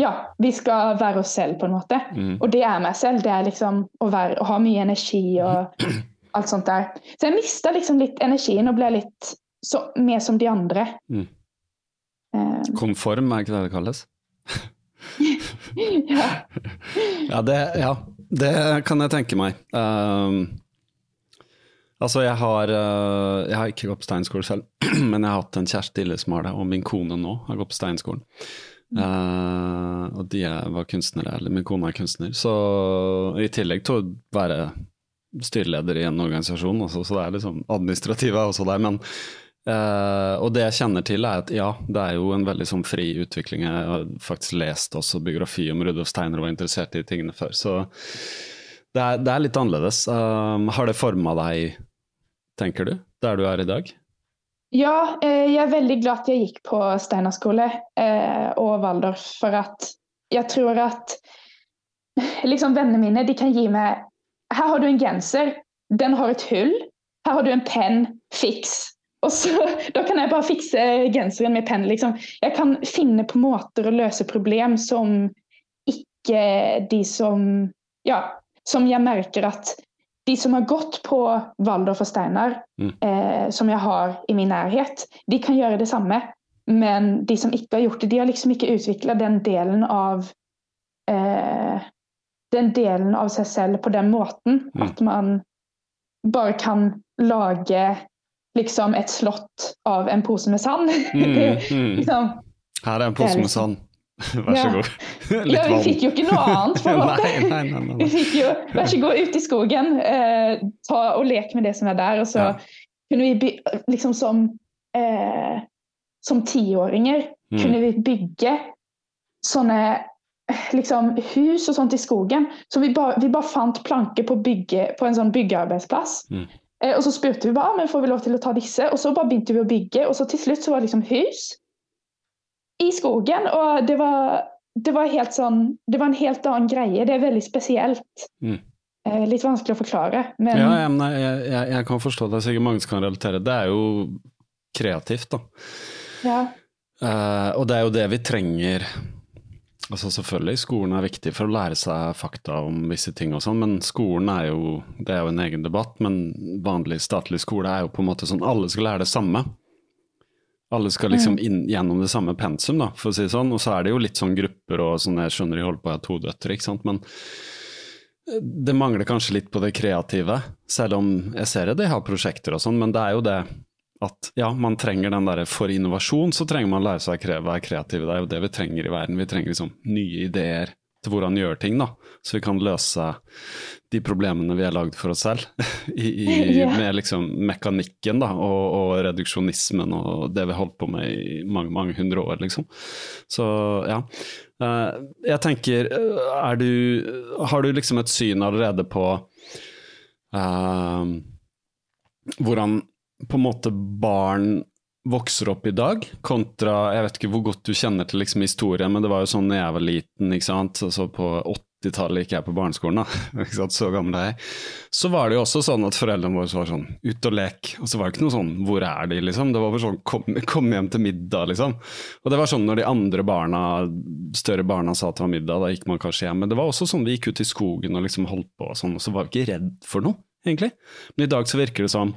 Ja, vi skal være oss selv, på en måte. Mm. Og det er meg selv. Det er liksom å, være, å ha mye energi og alt sånt der. Så jeg mista liksom litt energien og ble litt så, mer som de andre. Mm. Um, Konform, er ikke det det kalles? ja. Ja, det, ja. Det kan jeg tenke meg. Um, altså, jeg har, uh, jeg har ikke gått på steinskole selv, men jeg har hatt en kjæreste tidligere som har det, og min kone nå har gått på steinskolen. Uh, og de var kunstnere, eller min kone er kunstner. Så i tillegg til å være styreleder i en organisasjon, også, så det er liksom administrative også der. Men, uh, og det jeg kjenner til, er at ja, det er jo en veldig sånn fri utvikling. Jeg har faktisk lest også biografi om Rudolf Steiner og var interessert i tingene før. Så det er, det er litt annerledes. Um, har det forma deg, tenker du, der du er i dag? Ja, eh, jeg er veldig glad at jeg gikk på Steinar skole eh, og Waldorf, for at jeg tror at liksom vennene mine de kan gi meg Her har du en genser, den har et hull. Her har du en penn, fiks. Og så, Da kan jeg bare fikse genseren med penn. Liksom. Jeg kan finne på måter å løse problem som ikke de som Ja, som jeg merker at de som har gått på Waldorf og Steinar, mm. eh, som jeg har i min nærhet, de kan gjøre det samme. Men de som ikke har gjort det, de har liksom ikke utvikla den delen av eh, Den delen av seg selv på den måten mm. at man bare kan lage liksom et slott av en pose med sand. Mm, mm. liksom, Her er en pose med liksom- sand. Vær så god. Litt ja, vi fikk jo ikke noe annet. på en måte. nei, nei, nei, nei, Vi fikk jo, Vær så god, ut i skogen, eh, ta og lek med det som er der. Og så ja. kunne vi liksom som eh, Som tiåringer mm. kunne vi bygge sånne liksom hus og sånt i skogen. Så vi bare, vi bare fant planker på, bygge, på en sånn byggearbeidsplass. Mm. Eh, og så spurte vi bare men får vi lov til å ta disse, og så bare begynte vi å bygge. Og så til slutt så var det liksom hus i skogen. Og det var, det var, helt sånn Det var en helt annen greie. Det er veldig spesielt. Mm. Eh, litt vanskelig å forklare, men Ja, jeg, jeg, jeg, kan forstå det. Sikkert mange som kan relatere. Det er jo kreativt, da. Ja. Uh, og det er jo det vi trenger. Altså Selvfølgelig, skolen er viktig for å lære seg fakta om visse ting og sånn, men skolen er jo Det er jo en egen debatt, men vanlig statlig skole er jo på en måte sånn alle skal lære det samme. Alle skal liksom mm. inn, gjennom det samme pensum, da, for å si det sånn. Og så er det jo litt sånn grupper og sånn, jeg skjønner de holder på å ha to døtre, ikke sant. Men eh, det mangler kanskje litt på det kreative, selv om jeg ser det, de har prosjekter og sånn, men det er jo det at ja, man trenger den derre For innovasjon så trenger man å lære seg å være kreativ. Det er jo det vi trenger i verden. Vi trenger liksom nye ideer til hvordan gjøre ting, da. Så vi kan løse de problemene vi har lagd for oss selv. I, i, ja. Med liksom mekanikken da, og, og, reduksjonismen og det vi holdt på med i mange, mange hundre år, liksom. Så ja. Uh, jeg tenker, eh, er du Har du liksom et syn allerede på uh, hvordan på en måte barn vokser opp i dag, kontra Jeg vet ikke hvor godt du kjenner til liksom historien, men det var jo sånn da jeg var liten, ikke sant. Altså på 80-tallet gikk jeg på barneskolen, da. ikke sant? Så gammel er jeg. Så var det jo også sånn at foreldrene våre var sånn ut og lek. Og så var det ikke noe sånn hvor er de, liksom. Det var bare sånn kom, kom, hjem til middag, liksom. Og det var sånn når de andre barna, større barna sa at det var middag, da gikk man kanskje hjem. Men det var også sånn vi gikk ut i skogen og liksom holdt på og sånn, og så var vi ikke redd for noe, egentlig. Men i dag så virker det som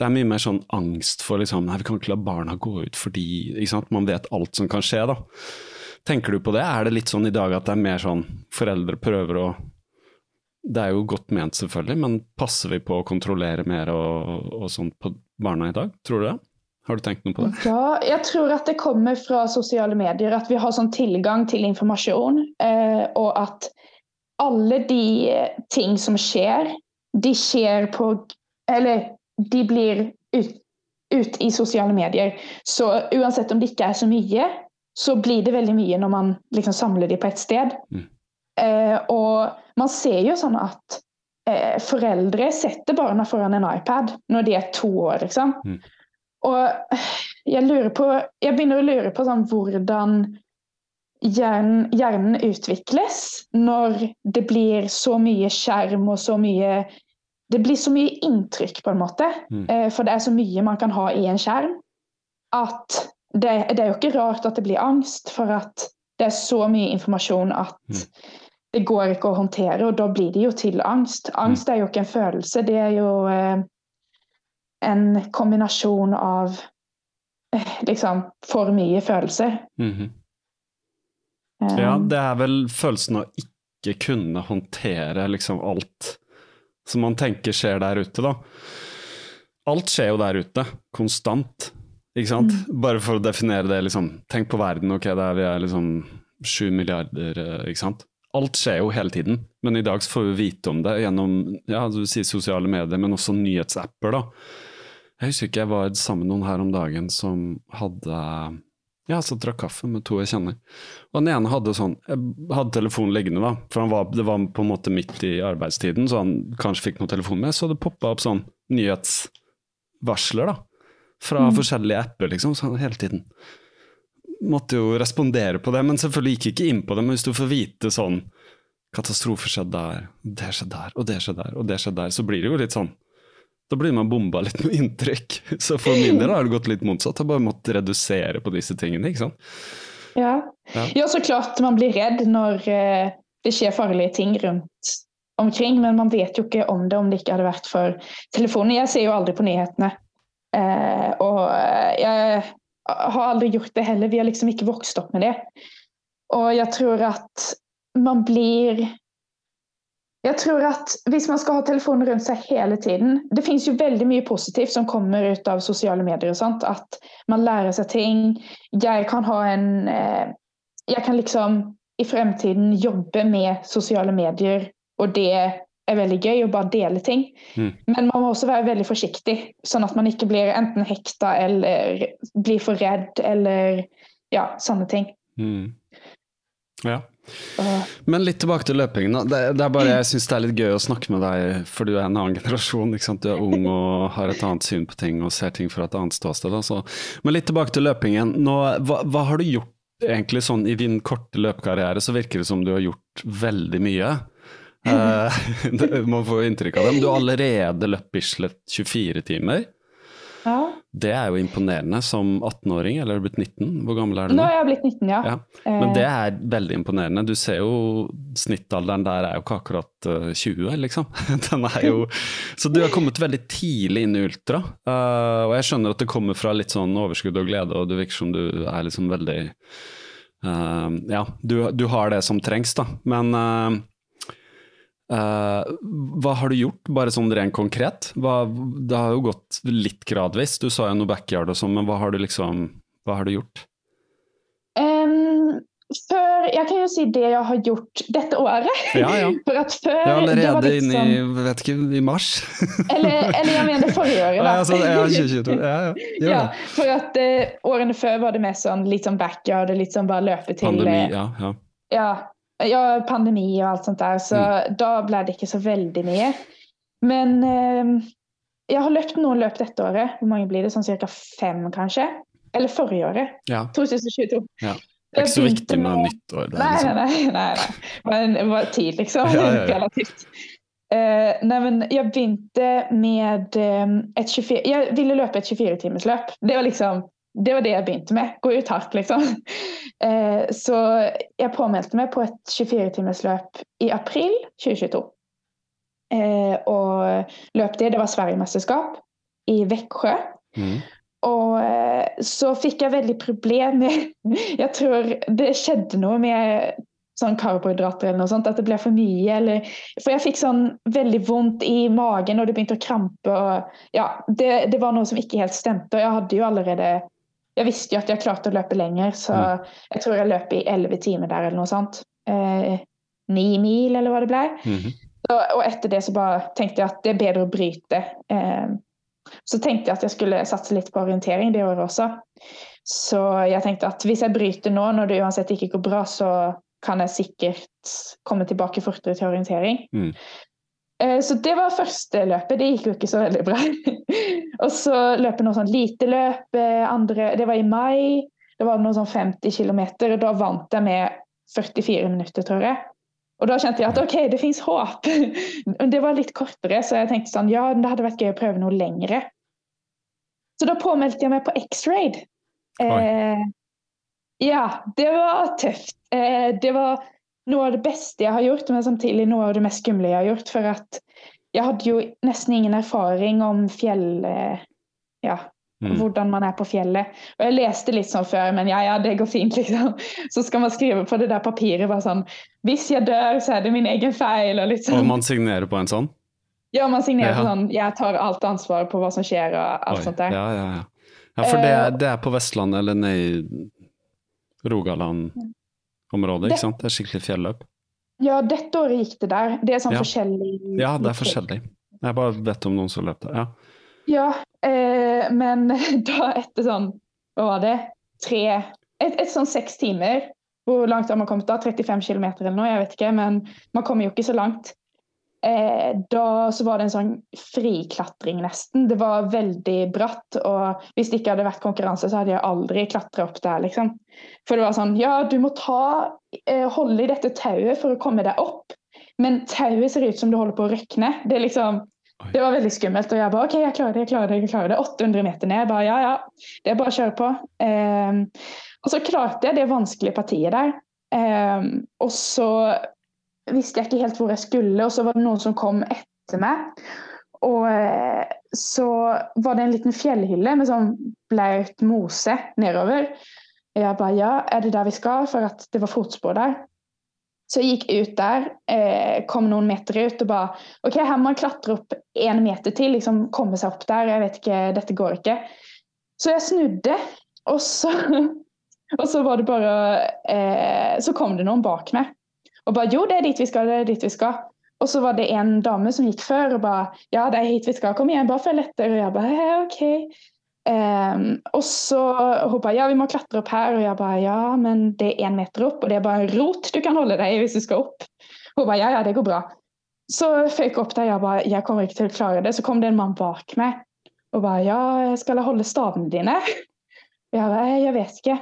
det er mye mer sånn angst for liksom, nei, vi kan ikke la barna gå ut fordi man vet alt som kan skje. da. Tenker du på det? Er det litt sånn i dag at det er mer sånn foreldre prøver å Det er jo godt ment, selvfølgelig, men passer vi på å kontrollere mer og, og sånt på barna i dag? Tror du det? Har du tenkt noe på det? Ja, jeg tror at det kommer fra sosiale medier. At vi har sånn tilgang til informasjon. Eh, og at alle de ting som skjer, de skjer på Eller de blir ut, ut, i sosiale medier. Så uansett om det ikke er så mye, så blir det veldig mye når man liksom samler de på ett sted. Mm. Eh, og man ser jo sånn at eh, foreldre setter barna foran en iPad når de er to år, liksom. Mm. Og jeg på Jeg begynner å lure på sånn hvordan hjernen, hjernen utvikles når det blir så mye skjerm og så mye det blir så mye inntrykk, på en måte. Mm. Eh, for det er så mye man kan ha i en skjerm. At det, det, er jo ikke rart at det blir angst, for at det er så mye informasjon at mm. det går ikke å håndtere, og da blir det jo til angst. Angst mm. er jo ikke en følelse, det er jo eh, en kombinasjon av eh, liksom for mye følelse. -hmm. Um, ja, det er vel følelsen av ikke kunne håndtere liksom alt som man tenker skjer der ute, da. Alt skjer jo der ute, konstant, ikke sant? Mm. Bare for å definere det, liksom. Tenk på verden, ok, der vi er liksom sju milliarder, eh, ikke sant. Alt skjer jo hele tiden, men i dag får vi vite om det gjennom ja, du sier sosiale medier, men også nyhetsapper, da. Jeg husker ikke jeg var sammen med noen her om dagen som hadde ja, så drakk kaffe med to jeg kjenner. Og den ene hadde sånn Jeg hadde telefonen liggende, da, for var, det var på en måte midt i arbeidstiden, så han kanskje fikk noe telefon med. Så det poppa opp sånn nyhetsvarsler, da. Fra mm. forskjellige apper, liksom, sånn hele tiden. Måtte jo respondere på det, men selvfølgelig gikk ikke inn på det. Men hvis du får vite sånn Katastrofe skjedde der, det skjedde der, og det skjedde der, og det skjedde der, så blir det jo litt sånn da blir man bomba litt med inntrykk. Så for min del har det gått litt motsatt. Jeg har bare måttet redusere på disse tingene. ikke sant? Ja. ja. ja så klart man blir redd når eh, det skjer farlige ting rundt omkring, men man vet jo ikke om det om det ikke hadde vært for telefonen. Jeg ser jo aldri på nyhetene. Eh, og eh, jeg har aldri gjort det heller. Vi har liksom ikke vokst opp med det. Og jeg tror at man blir jeg tror at Hvis man skal ha telefonen rundt seg hele tiden Det finnes jo veldig mye positivt som kommer ut av sosiale medier. og sånt, At man lærer seg ting. Jeg kan ha en eh, Jeg kan liksom i fremtiden jobbe med sosiale medier, og det er veldig gøy å bare dele ting. Mm. Men man må også være veldig forsiktig, sånn at man ikke blir enten hekta eller blir for redd eller ja, sånne ting. Mm. Ja. Men litt tilbake til løpingen. Det, det er bare, jeg syns det er litt gøy å snakke med deg, for du er en annen generasjon. Du er ung og har et annet syn på ting og ser ting fra et annet ståsted. Altså. Men litt tilbake til løpingen. Nå, hva, hva, har du gjort egentlig sånn i din korte løpekarriere? Så virker det som du har gjort veldig mye. Uh, man får inntrykk av det. Men du har allerede løpt Bislett 24 timer. Ja. Det er jo imponerende som 18-åring, eller er du blitt 19? Hvor gammel er du nå? Nå er jeg blitt 19, ja. ja. Men det er veldig imponerende. Du ser jo snittalderen der er jo ikke akkurat 20, eh, liksom. Den er jo Så du har kommet veldig tidlig inn i ultra. Uh, og jeg skjønner at det kommer fra litt sånn overskudd og glede, og det virker som du er liksom veldig uh, Ja, du, du, har det som trengs, da. Men uh, Uh, hva har du gjort, bare sånn rent konkret? Hva, det har jo gått litt gradvis. Du sa jo noe backyard og sånn, men hva har du liksom Hva har du gjort? Um, før, jeg kan jo si det jeg har gjort dette året. Ja, ja. For at før, det er allerede det inne i, sånn- vet ikke, i mars. eller, eller, jeg mener forrige året, da. Ja, altså, ja, 2022. Ja, ja. ja, for at uh, årene før var det mer sånn litt sånn backyard, litt sånn bare løpe til Pandemi, ja. ja. ja ja, pandemi og alt sånt der, så mm. da ble det ikke så veldig mye. Men eh, jeg har løpt noen løp dette året. Hvor mange blir det? Sånn ca. fem, kanskje? Eller forrige året. Ja. 2022. Ja. Det er ikke så viktig med nyttår. nytt år. Nei, liksom. nei, nei, nei, nei. Men det var tid, liksom. Ja, ja, Relativt. Uh, nei, men jeg begynte med um, et 24 Jeg ville løpe et 24-timersløp. Det var liksom det var det jeg begynte med. Gå ut hardt, liksom. Eh, så jeg påmeldte meg på et 24-timersløp i april 2022. Eh, og løp det. Det var Sverigemesterskap i Veksjø. Mm. Og eh, så fikk jeg veldig problemer Jeg tror det skjedde noe med sånn karbohydrater eller noe sånt, at det ble for mye. Eller, for jeg fikk sånn veldig vondt i magen, og det begynte å krampe. Og, ja, det, det, var noe som ikke helt stemte. Og jeg hadde jo allerede jeg visste jo at jeg klarte å løpe lenger, så mm. jeg tror jeg løp i elleve timer der eller noe sånt. Eh, ni mil, eller hva det ble. Mm -hmm. så, og etter det så bare tenkte jeg at det er bedre å bryte. Eh, så tenkte jeg at jeg skulle satse litt på orientering det året også. Så jeg tenkte at hvis jeg bryter nå, når det uansett ikke går bra, så kan jeg sikkert komme tilbake fortere til orientering. Mm. Eh, så det var første løpet. Det gikk jo ikke så veldig bra. og så løp jeg noe sånn lite løp. Eh, andre, det var i mai. Det var noe sånn 50 km, og da vant jeg med 44 minutter, tror jeg. Og da kjente jeg at OK, det fins håp. Men det var litt kortere, så jeg tenkte sånn ja, det hadde vært gøy å prøve noe lengre. Så da påmeldte jeg meg på X-Raid. Eh, ja, det var tøft. Eh, det var noe av det beste jeg har gjort, men samtidig noe av det mest skumle jeg har gjort. For at jeg hadde jo nesten ingen erfaring om fjell... Eh, ja, Mm. hvordan man er på fjellet. Og jeg leste litt sånn før, men ja, ja, det går fint, liksom. Så skal man skrive på det der papiret bare sånn Hvis jeg dør, så er det min egen feil, og litt sånn. Og man signerer på en sånn? Ja, man signerer Ja. sånn Jeg tar alt ansvaret på hva som skjer, og alt Oi, sånt der. Ja, ja, ja. ja for det, Eh, det er på Vestlandet eller nede i Rogaland-området, Det- ikke sant? Det er skikkelig fjelløp. Ja, dette året gikk det der. Det er sånn Ja. forskjellig Ja, det er forskjellig. Jeg bare vet om noen som løp det. Ja. Ja, eh, men da etter sånn Hva var det? Tre Et, et sånn seks timer. Hvor langt har man kommet da? 35 km eller noe? Jeg vet ikke, men man kommer jo ikke så langt. Eh, da så var det en sånn friklatring, nesten. Det var veldig bratt. Og hvis det ikke hadde vært konkurranse, så hadde jeg aldri klatra opp der, liksom. For det var sånn Ja, du må ta eh, Holde i dette tauet for å komme deg opp. Men tauet ser ut som det holder på å røkne. Det liksom det var veldig skummelt. Og jeg bare OK, jeg klarer det, jeg klarer det. jeg klarer det. 800 meter ned. Jeg bare ja, ja. Det er bare å kjøre på. Eh, og så klarte jeg det vanskelige partiet der. Ehm, og så visste jeg ikke helt hvor jeg skulle, og så var det noen som kom etter meg. Og eh, så var det en liten fjellhylle med sånn blaut mose nedover. Og jeg bare ja, er det der vi skal? For at det var fotspor der. Så jeg gikk ut der, eh, kom noen meter ut og bare OK, her må man klatre opp én meter til, liksom komme seg opp der. Jeg vet ikke, dette går ikke. Så jeg snudde, og så, og så var det bare eh, Så kom det noen bak meg og bare Jo, det er dit vi skal, det er dit vi skal. Og så var det en dame som gikk før og bare Ja, det er hit vi skal. Kom igjen, bare følg etter. Og jeg bare «Ja, OK. Um, og så hun bare ja, vi må klatre opp her. Og jeg bare ja, men det er én meter opp, og det er bare en rot du kan holde deg i hvis du skal opp. Hun bare ja, ja, det går bra. Så føyk opp der. Jeg bare jeg kommer ikke til å klare det. Så kom det en mann bak meg og bare ja, skal jeg holde stavene dine? Og jeg bare jeg vet ikke.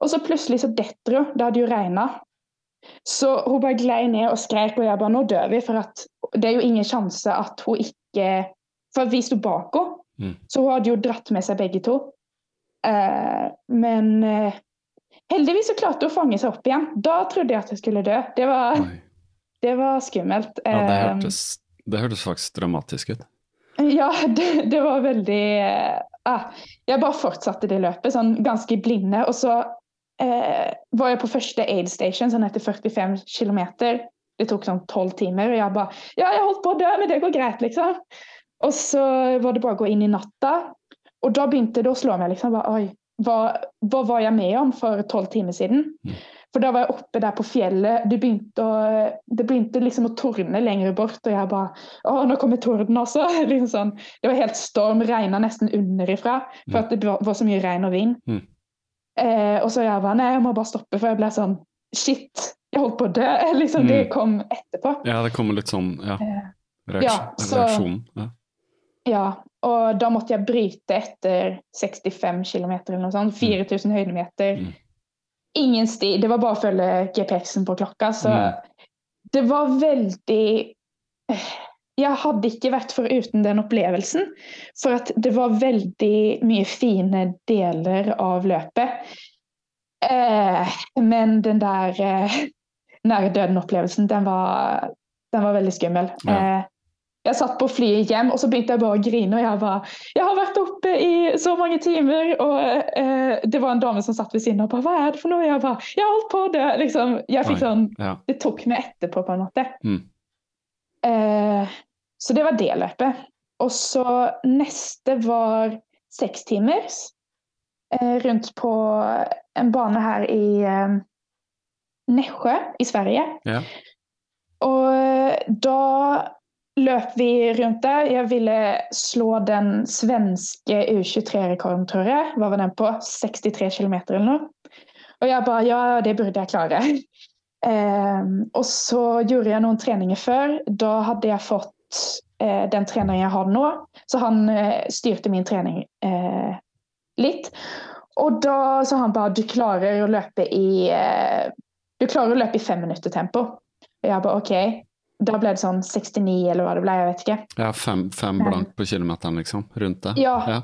Og så plutselig så detter hun. Det hadde jo regna. Så hun bare glei ned og skrek, og jeg bare nå dør vi. For det er jo ingen sjanse at hun ikke For vi sto bak henne. Mm. Så hun hadde jo dratt med seg begge to. Uh, men uh, heldigvis så klarte hun å fange seg opp igjen. Da trodde jeg at jeg skulle dø. Det var, det var skummelt. Ja, det Eh, hørtes, det hørtes faktisk dramatisk ut. ja, det, det var veldig ah, Jeg bare fortsatte det løpet, sånn ganske blinde. Og så eh, var jeg på første aid station, sånn etter 45 km. Det tok sånn tolv timer, og jeg bare Ja, jeg holdt på å dø, men det går greit, liksom. Og så var det bare å gå inn i natta. Og da begynte det å slå meg, liksom. Bare, Oi, hva, hva var jeg med om for tolv timer siden? Mm. For da var jeg oppe der på fjellet. Det begynte, å, det begynte liksom å tordne lenger bort, og jeg bare Å, nå kommer torden også! liksom sånn. Det var helt storm, regna nesten underifra for Mm. at det var var så mye regn og vind. Mm. Eh, og så jeg bare Nei, jeg må bare stoppe, for jeg ble sånn Shit, jeg holdt på å dø. liksom, Det Mm. kom etterpå. Ja, det kommer litt sånn ja, Eh, reaksjon, ja, så- reaksjon. Ja. Ja, og da måtte jeg bryte etter 65 km eller noe sånt. 4000 høydemeter. Mm. Ingen sti. Det var bare å følge GPS-en på klokka. Så Mm. det var veldig Jeg hadde ikke vært foruten den opplevelsen. For at det var veldig mye fine deler av løpet. Eh, men den der eh, nære døden-opplevelsen, den var, den var veldig skummel. Ja. Eh, jeg satt på flyet hjem, og så begynte jeg bare å grine. Og jeg bare Jeg har vært oppe i så mange timer, og eh, det var en dame som satt ved siden av og bare Hva er det for noe? Jeg bare Jeg holdt på å dø! Liksom. Jeg fikk sånn ja. Det tok meg etterpå, på en måte. Mm. Eh, så det var det løpet. Og så neste var sekstimers. Eh, rundt på en bane her i eh, Nesjø i Sverige. Ja. Og da løp vi rundt der. Jeg ville slå den svenske U23-rekorden, tror jeg. Hva var den på? 63 km eller noe. Og jeg bare Ja, det burde jeg klare. Eh, og så gjorde jeg noen treninger før. Da hadde jeg fått eh, den treneren jeg har nå. Så han eh, styrte min trening eh, litt. Og da sa han bare du klarer å løpe i eh, Du klarer å løpe i fem minutter tempo. Og jeg bare OK. Da ble det sånn 69 eller hva det ble, jeg vet ikke. ja, fem, fem blank på kilometeren, liksom. Rundt det. Ja. ja.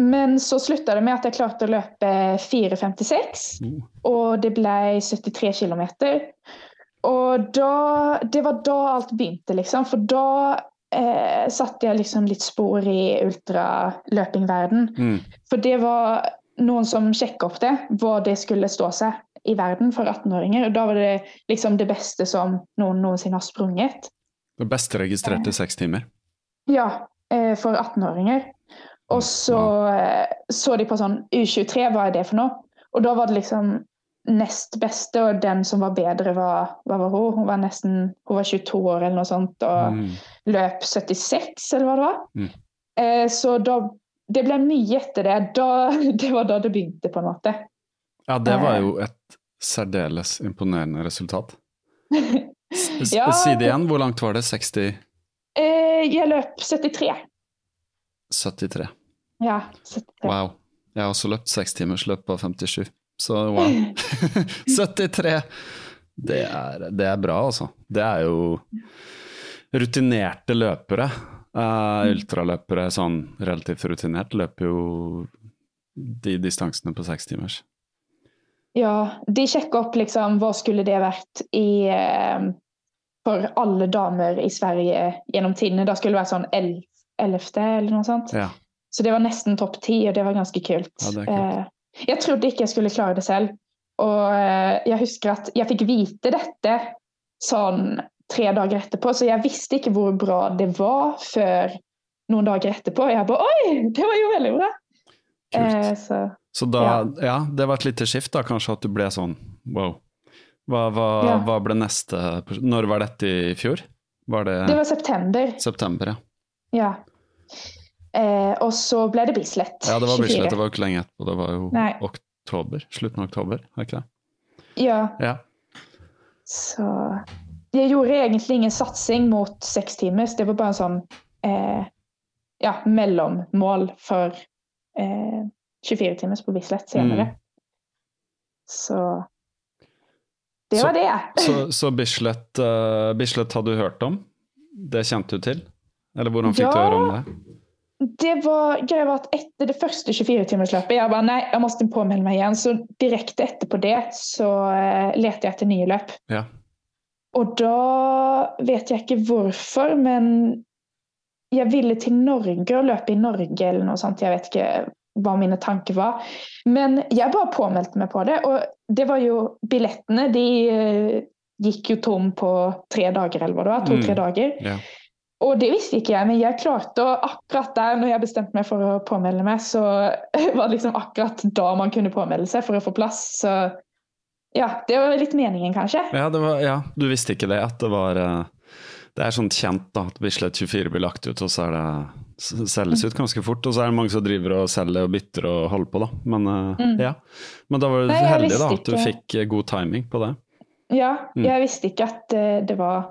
Men så slutta det med at jeg klarte å løpe 4,56. mm. Og det ble 73 km. Og da Det var da alt begynte, liksom. For da eh, satte jeg liksom litt spor i ultraløpingverden. Mm. For det var noen som sjekka opp det, hva det skulle stå seg i verden for 18-åringer. Og da var det liksom det beste som noen noensinne har sprunget. Det beste registrerte seks timer. Ja, eh, for 18-åringer. Og så wow. så de på sånn U23, hva er det for noe? Og da var det liksom nest beste, og den som var bedre, var, hva var hun? Hun var nesten hun var 22 år eller noe sånt og Mm. løp 76, eller hva det var. Mm. Eh, så da Det ble mye etter det. Da, det var da det begynte, på en måte. Ja, det var Eh. jo et særdeles imponerende resultat. Ja. Si det igjen, hvor langt var det? 60? Eh, jeg løp 73. 73. Ja, 73. Wow. Jeg har også løpt sekstimersløp på 57, så wow. 73! Det er, det er bra, altså. Det er jo rutinerte løpere. Uh, ultraløpere sånn relativt rutinert løper jo de distansene på sekstimers. Ja, de sjekker opp liksom hva skulle det vært i uh, For alle damer i Sverige gjennom tidene. Da skulle det være sånn el- ellevte eller noe sånt. Ja. Så det var nesten topp ti, og det var ganske kult. Ja, det er kult. Eh, jeg trodde ikke jeg skulle klare det selv. Og eh, jeg husker at jeg fikk vite dette sånn tre dager etterpå, så jeg visste ikke hvor bra det var før noen dager etterpå. Jeg bare Oi, det var jo veldig bra! Eh, så Så da, ja. Ja. det var et lite skift da, kanskje at du ble sånn wow. Hva, hva, Ja. hva ble neste Når var dette i fjor? Var det, det var september. september, ja. Ja. Eh, og så ble det Bislett. Ja, det var 24. Bislett, det var jo ikke lenge etterpå, det var jo Nei. oktober, slutten av oktober, er ikke det? Ja, Ja. så Jeg gjorde egentlig ingen satsing mot seks timers. Det var bare en sånn eh, ja, mellommål for eh, 24 timers på Bislett senere. Mm. Så det Så- var det. Så, så Bislett, uh, Bislett hadde du hørt om? Det kjente du til? Eller hvordan fikk du høre om det? Det var greia var at etter det første 24-timersløpet Jeg bare nei, jeg måtte påmelde meg igjen. Så direkte etterpå det så eh, lette jeg etter nye løp. Ja. Og da vet jeg ikke hvorfor, men jeg ville til Norge og løpe i Norge eller noe sånt. Jeg vet ikke hva mine tanker var. Men jeg bare påmeldte meg på det. Og det var jo Billettene de eh, gikk jo tom på tre dager, eller hva det var. To-tre Mm. dager. Ja. Og det visste ikke jeg, men jeg klarte å akkurat der når jeg bestemte meg for å påmelde meg, så var det liksom akkurat da man kunne påmelde seg for å få plass. Så ja, det var litt meningen, kanskje. Ja, det var, ja, du visste ikke det, at det var eh, Det er sånn kjent da, at Bislett 24 blir lagt ut, og så er det selges ut ganske fort. Og så er det mange som driver og selger og bytter og holder på, da. Men eh, Mm. ja. Men da var du Nei, heldig da, at du fikk eh, god timing på det. Ja, Mm. jeg visste ikke at det var,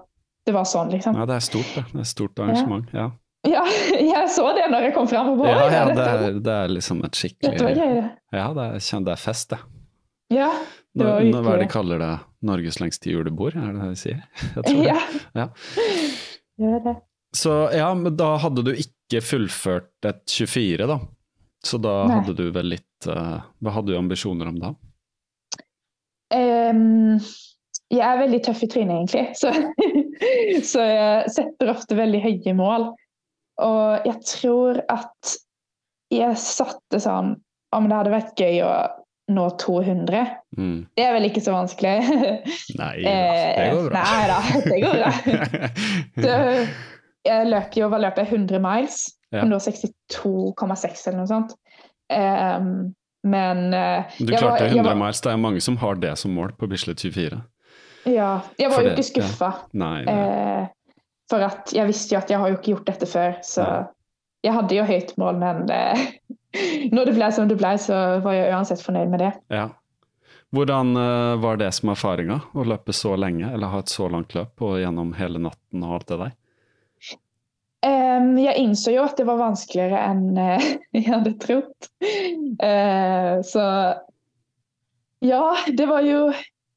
det var sånn, liksom. Ja, det er stort, det. Det er stort arrangement. Ja, Ja, jeg så det når jeg kom fram. Og bare, ja, ja det, er, det er liksom et dette var gøy, det. Ja, det er, det er fest, det. Ja, det var nå, hva er det de kaller det? Norges lengste julebord, er det det de sier? Jeg tror det. Ja, Ja. gjør det. Så ja, men da hadde du ikke fullført et 24, da. Så da Nei. hadde du vel litt uh, Hva hadde du ambisjoner om da? Ehm, jeg er veldig tøff i trynet, egentlig. Så, så jeg setter ofte veldig høye mål. Og jeg tror at jeg satte sånn Om det hadde vært gøy å nå 200. Mm. Det er vel ikke så vanskelig. Nei da, det går bra. Eh, Nei da, det går bra. Så jeg løp jo, hva løp jeg, 100 miles? Ja. 162,6 eller noe sånt. Um, men uh, Du var- klarte jeg 100 var- miles, det er mange som har det som mål på Bislett 24. Ja, jeg var jo ikke skuffa. Nei. Eh, for at jeg visste jo at jeg har jo ikke gjort dette før, så jeg hadde jo høyt mål, men eh, når det ble som det ble, så var jeg uansett fornøyd med det. Ja. Hvordan eh, var det som erfaringa, å løpe så lenge, eller ha et så langt løp og gjennom hele natten og alt det der? Um, jeg innså jo at det var vanskeligere enn uh, jeg hadde trodd. Uh, så ja, det var, jo,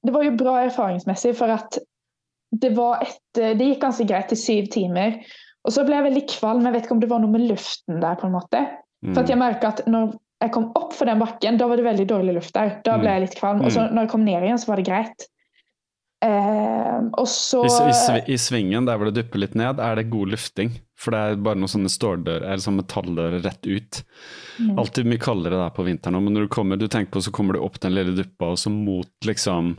det var jo bra erfaringsmessig, for at det var et Det gikk ganske greit i syv timer. Og så ble jeg veldig kvalm. Jeg vet ikke om det var noe med luften der, på en måte. For at jeg merket at når jeg kom opp for den bakken, da var det veldig dårlig luft der. Da ble jeg litt kvalm. Og så når jeg kom ned igjen, så var det greit. Eh, og så I, i, I svingen der hvor det dupper litt ned, er det god lufting. For det er bare noen sånne ståldører, eller sånn metalldører rett ut. Alltid mye kaldere der på vinteren, men når du kommer, du tenker på, så kommer du opp den lille duppa, og så mot liksom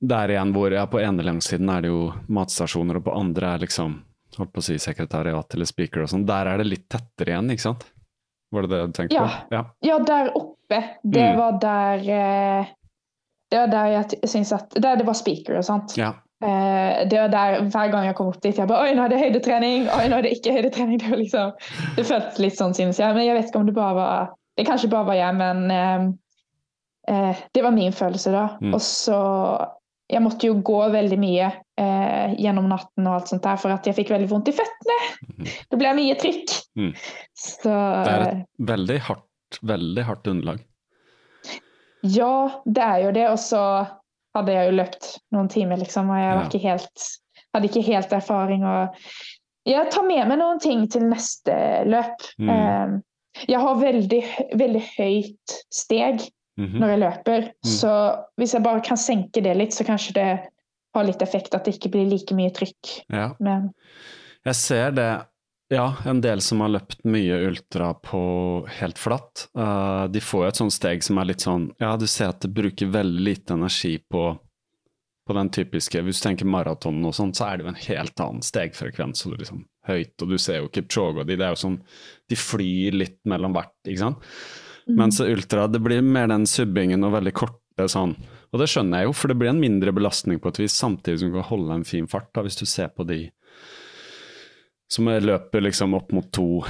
Der igjen hvor ja, på ene langsiden er det jo matstasjoner, og på andre er liksom holdt på å si sekretariat eller speaker og sånn. Der er det litt tettere igjen, ikke sant? Var det det du tenkte Ja. på? Ja. Ja, der oppe. Det Mm. var der eh, Det var der jeg syns at Der det var speaker og sånt. ja. Eh, det var der hver gang jeg kom opp dit, jeg bare Oi, nå er det høydetrening! Oi, nå er det ikke høydetrening! Det, liksom, det føltes litt sånn, synes jeg. Men jeg vet ikke om det bare var Det kanskje bare var jeg, men eh, eh, det var min følelse da. Mm. Og så Jeg måtte jo gå veldig mye eh, gjennom natten og alt sånt der, for at jeg fikk veldig vondt i føttene. Det ble mye trykk. Mm. Så Det er et veldig hardt, veldig hardt underlag. Ja, det er jo det. Og så hadde jeg jo løpt noen timer, liksom, og jeg var Ja. ikke helt, hadde ikke helt erfaring. Og jeg tar med meg noen ting til neste løp. Mm. Eh, Jeg har veldig, veldig høyt steg Mhm. når jeg løper, Mm. så hvis jeg bare kan senke det litt, så kanskje det har litt effekt at det ikke blir like mye trykk. Ja. Men Jeg ser det. Ja, en del som har løpt mye ultra på helt flatt. Uh, de får jo et sånt steg som er litt sånn Ja, du ser at det bruker veldig lite energi på, på den typiske Hvis du tenker maraton og sånn, så er det jo en helt annen stegfrekvens. Og liksom høyt, og du ser jo Kipchoge og de, det er jo sånn De flyr litt mellom hvert, ikke sant. Mens ultra, det blir mer den subbingen og veldig korte sånn. Og det skjønner jeg jo, for det blir en mindre belastning på et vis, samtidig som du kan holde en fin fart, da, hvis du ser på de som løper liksom opp mot to,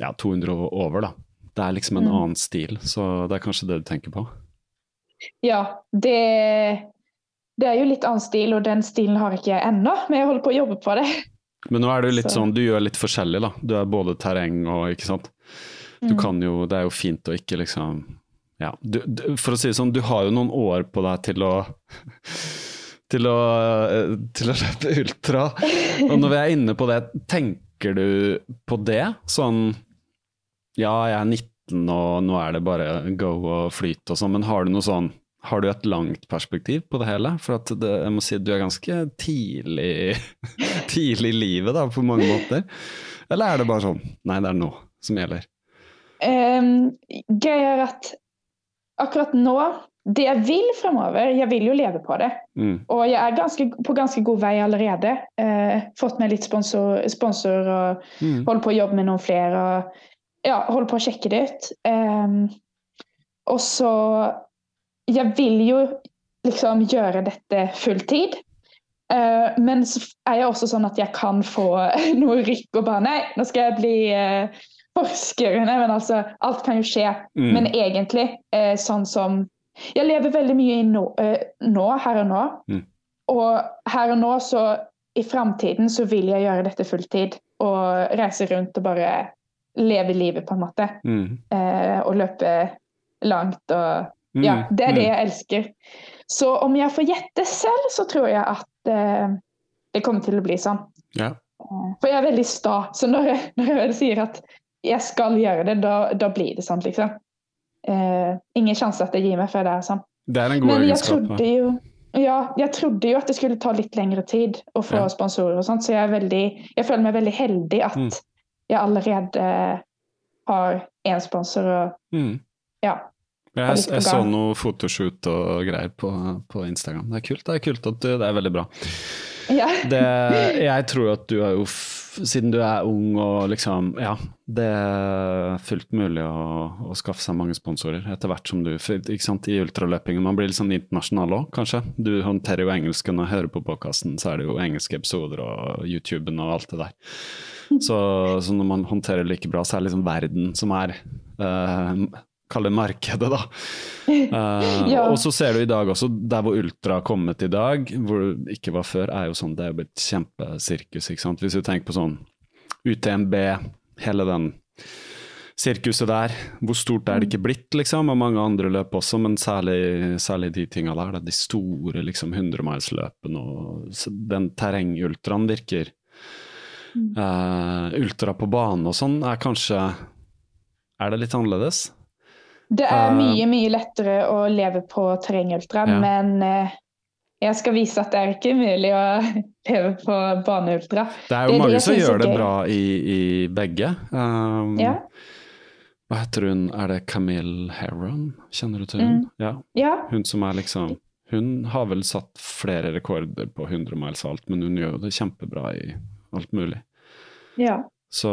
ja, 200 og over, da. Det er liksom en Mm. annen stil, så det er kanskje det du tenker på. ja, det, det er jo litt annen stil, og den stilen har ikke jeg ennå, men jeg holder på å jobbe på det. Men nå er det litt Så- sånn, du gjør litt forskjellig, da. Du er både terreng og ikke sant. Du Mm. kan jo, det er jo fint å ikke liksom Ja, du, du, for å si det sånn, du har jo noen år på deg til å til å, eh, til å løpe ultra. Og når vi er inne på det, tenker du på det? Sånn Ja, jeg er 19 og nå er det bare go og flyt og sånn, men har du noe sånn har du et langt perspektiv på det hele? For at det, jeg må si du er ganske tidlig, tidlig i livet da, på mange måter. Eller er det bare sånn Nei, det er nå som gjelder. Um, gøy er at akkurat nå Det jeg vil fremover Jeg vil jo leve på det. Mm. Og jeg er ganske, på ganske god vei allerede. Eh, fått meg litt sponsor, sponsor og Mm. holder på å jobbe med noen flere. Og, ja, holder på å sjekke det ut. Eh, og så Jeg vil jo liksom gjøre dette fulltid. Eh, men så er jeg også sånn at jeg kan få noe rykk og bare Nei, nå skal jeg bli eh, forsker. Nei, men altså, alt kan jo skje. Mm. Men egentlig eh, sånn som Jeg lever veldig mye i nå, eh, nå her og nå. Mm. Og her og nå, så i framtiden, så vil jeg gjøre dette fulltid. Og reise rundt og bare leve livet, på en måte. Mm. Eh, og løpe langt og Mm. Ja, det er det Mm. jeg elsker. Så om jeg får gjette selv, så tror jeg at eh, det kommer til å bli sånn. Ja. For jeg er veldig sta. Så når jeg, når jeg sier at jeg skal gjøre det, da, da blir det sånn, liksom. Eh, ingen sjanse at jeg gir meg før det er sånn. Det er en god Men jeg egenskap. trodde jo ja, jeg trodde jo at det skulle ta litt lengre tid å få Ja. sponsorer og sånt, så jeg, veldig, jeg føler meg veldig heldig at Mm. jeg allerede har én sponsor og Mm. ja. Jeg, jeg, jeg så noe fotoshoot og greier på, på Instagram. Det er kult. Det er kult at du, det er veldig bra. Ja. Det, jeg tror at du er jo, siden du er ung og liksom Ja, det er fullt mulig å, å skaffe seg mange sponsorer etter hvert som du ikke sant, I ultraløpingen man blir litt sånn internasjonal òg, kanskje. Du håndterer jo engelsken og hører på podkasten, så er det jo engelske episoder og YouTuben og alt det der. Så, så når man håndterer like bra, så er det liksom verden som er eh, Kall det markedet, da. Uh, Ja. Og så ser du i dag også, der hvor Ultra har kommet i dag, hvor det ikke var før, er jo sånn, det er jo blitt kjempesirkus. ikke sant? Hvis du tenker på sånn UTMB, hele den sirkuset der, hvor stort er det ikke blitt, liksom? Og mange andre løp også, men særlig, særlig de tinga der. Da, de store liksom 100-milsløpene og den terrengultraen virker Uh, Ultra på bane og sånn er kanskje Er det litt annerledes? Det er Eh, mye, mye lettere å leve på terrengultra, ja. men eh, jeg skal vise at det er ikke mulig å leve på baneultra. Det er jo Det det mange som gjør det bra i, i begge. Um, Ja. Hva heter hun, er det Camille Heron? Kjenner du til hun? Mm. Ja. Ja, Hun som er liksom Hun har vel satt flere rekorder på 100 miles og alt, men hun gjør jo det kjempebra i alt mulig. ja. Så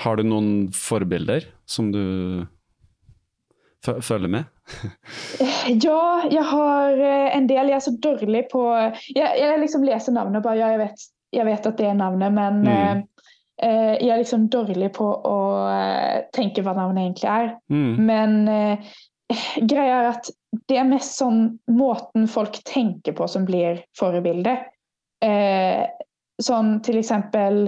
har du noen forbilder som du følger med? Ja, jeg har eh, en del. Jeg er så dårlig på Jeg, jeg liksom leser navnet og bare Ja, jeg vet, jeg vet at det er navnet, men Mm. eh, eh, jeg er liksom dårlig på å eh, tenke hva navnet egentlig er. Mm. Men eh, greia er at det er mest sånn måten folk tenker på som blir forbildet. Eh, sånn til eksempel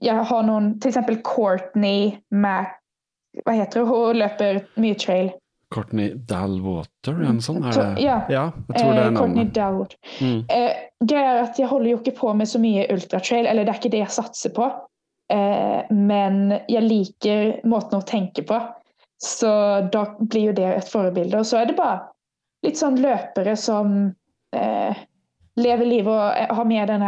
Jeg har noen Til eksempel Courtney Mac Hva heter hun? Hun løper mye trail. Courtney Dalwater, noe sånt? Er det? ja. jeg tror det Eh, er Courtney navnet. Dowd. Mm. Eh, greia er at jeg holder jo ikke på med så mye ultratrail, eller det er ikke det jeg satser på. Eh, men jeg liker måten å tenke på, så da blir jo det et forbilde. Og så er det bare litt sånn løpere som eh, lever livet og eh, har med den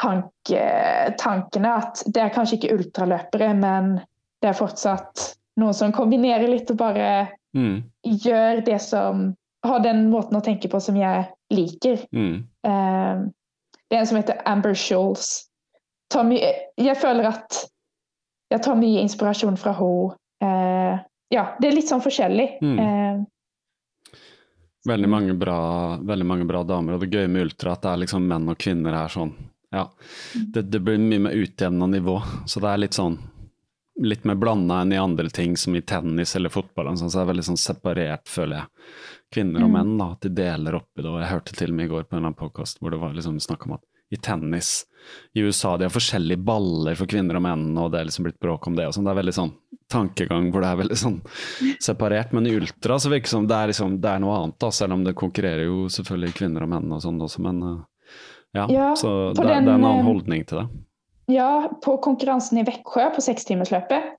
her tankene At det er kanskje ikke ultraløpere, men det er fortsatt noen som kombinerer litt og bare Mm. gjør det som Har den måten å tenke på som jeg liker. Mm. Um, det er en som heter Amber Scholes. Jeg føler at jeg tar mye inspirasjon fra henne. Uh, ja, det er litt sånn forskjellig. Mm. Uh, Veldig mange, bra, veldig mange bra damer, og det gøye med ultra at det er liksom menn og kvinner her sånn. Ja, det, det blir mye mer utjevna nivå, så det er litt sånn litt mer blanda enn i andre ting, som i tennis eller fotball. Sånn, så det er veldig sånn separert, føler jeg. Kvinner og Mm. menn, da, at de deler opp i det. og Jeg hørte til og med i går på en eller annen podkast hvor det var liksom snakk om at i tennis i USA de har forskjellige baller for kvinner og menn, og det er liksom blitt bråk om det. og sånn. Det er veldig sånn tankegang hvor det er veldig sånn separert. Men i ultra så virker det som det er, liksom, det er noe annet, da, selv om det konkurrerer jo selvfølgelig kvinner og menn og sånn også, men eh, ja. Ja, så det, den, det er en annen eh, holdning til det. ja, på konkurransen i Veksjø på sekstimersløpet,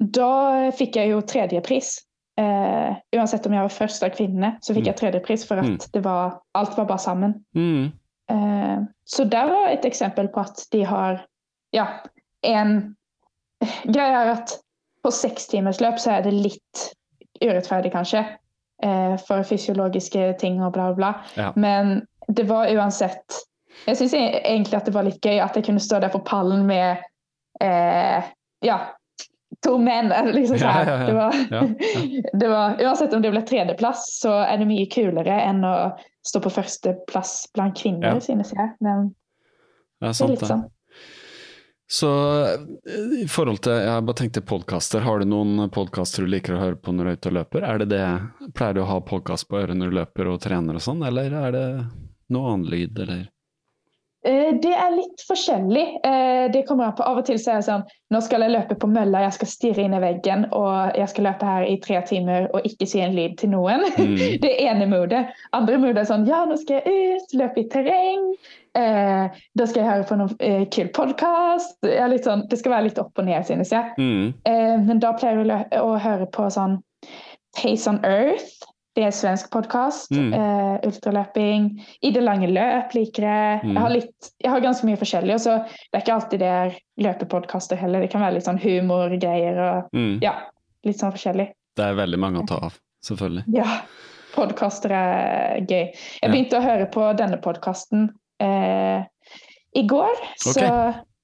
da fikk jeg jo tredjepris. Eh, uansett om jeg var først av kvinnene, så fikk jeg tredjepris for at Mm. det var, alt var bare sammen. Mm. Eh, så der var et eksempel på at de har ja, en greie er at på sekstimersløp så er det litt urettferdig, kanskje, eh, for fysiologiske ting og bla, bla. Ja. Men det var uansett Jeg syns egentlig at det var litt gøy at jeg kunne stå der på pallen med eh, ja, to menn. Liksom så. Ja, ja. Det, var, det var, uansett om det ble tredjeplass, så er det mye kulere enn å stå på førsteplass blant kvinner, synes jeg. Men Det er det er litt sånn. Så eh, i forhold til, jeg bare tenkte podkaster, har du noen podkaster du liker å høre på når du er ute og løper? Er det det, Pleier du å ha podkast på øret når du løper og trener og sånn, eller er det noe annen lyd, eller? Eh, Det er litt forskjellig. Eh, Det kommer an på. Av og til så er det sånn Nå skal jeg løpe på mølla, jeg skal stirre inn i veggen, og jeg skal løpe her i tre timer og ikke si en lyd til noen. Mm. Det ene moodet. Andre moodet er sånn Ja, nå skal jeg ut, løpe i terreng. Eh, da skal jeg høre på noen eh, kul podkast. Sånn, det skal være litt opp og ned, synes jeg. Mm. Eh, men da pleier jeg å, å høre på sånn Pace on Earth. Det er en svensk podkast. Mm. Uh, ultraløping. I det lange løp liker jeg. Mm. Jeg, har litt, jeg har ganske mye forskjellig. Og så det er ikke alltid det er løpepodkaster heller. Det kan være litt sånn humorgreier og Mm. ja, litt sånn forskjellig. Det er veldig mange å ta av, selvfølgelig. Ja, podkaster er gøy. Jeg Ja. begynte å høre på denne podkasten uh, i går, så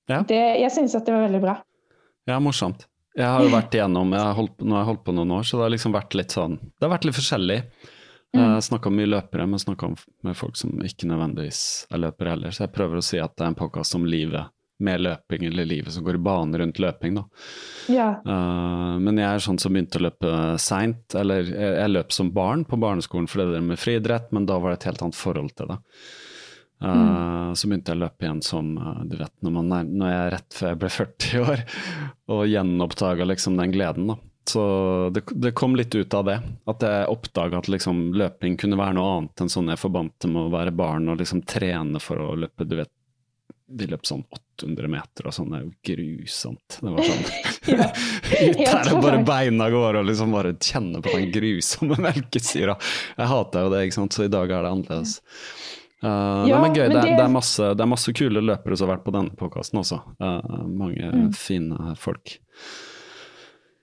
Ja. det, jeg syns at det var veldig bra. Ja, morsomt. Jeg har jo vært igjennom, jeg har holdt, nå har jeg holdt på noen år, så det har liksom vært litt sånn Det har vært litt forskjellig. Mm. Jeg snakka mye løpere, men snakka med folk som ikke nødvendigvis er løpere heller. Så jeg prøver å si at det er en podkast om livet med løping, eller livet som går i bane rundt løping, da. Ja. Uh, men jeg er sånn som begynte å løpe seint, eller jeg, jeg løp som barn på barneskolen for det med friidrett, men da var det et helt annet forhold til det. Eh, Så begynte jeg å løpe igjen som eh, du vet, når, man er, når jeg er rett før jeg ble 40 år, og gjenoppdaga liksom den gleden. da. Så det, det kom litt ut av det, at jeg oppdaga at liksom løping kunne være noe annet enn sånn jeg forbandt med å være barn og liksom trene for å løpe, du vet, vi løp sånn 800 meter og sånn, det er jo grusomt. Det var sånn Ut der og bare beina går og liksom bare kjenne på den grusomme melkesyra. Jeg hater jo det, ikke sant, så i dag er det annerledes. Uh, Ja, nei, men gøy. men Det, er- det- det, er masse, det er masse kule løpere som har vært på denne podkasten også. Uh, mange Mm. fine folk.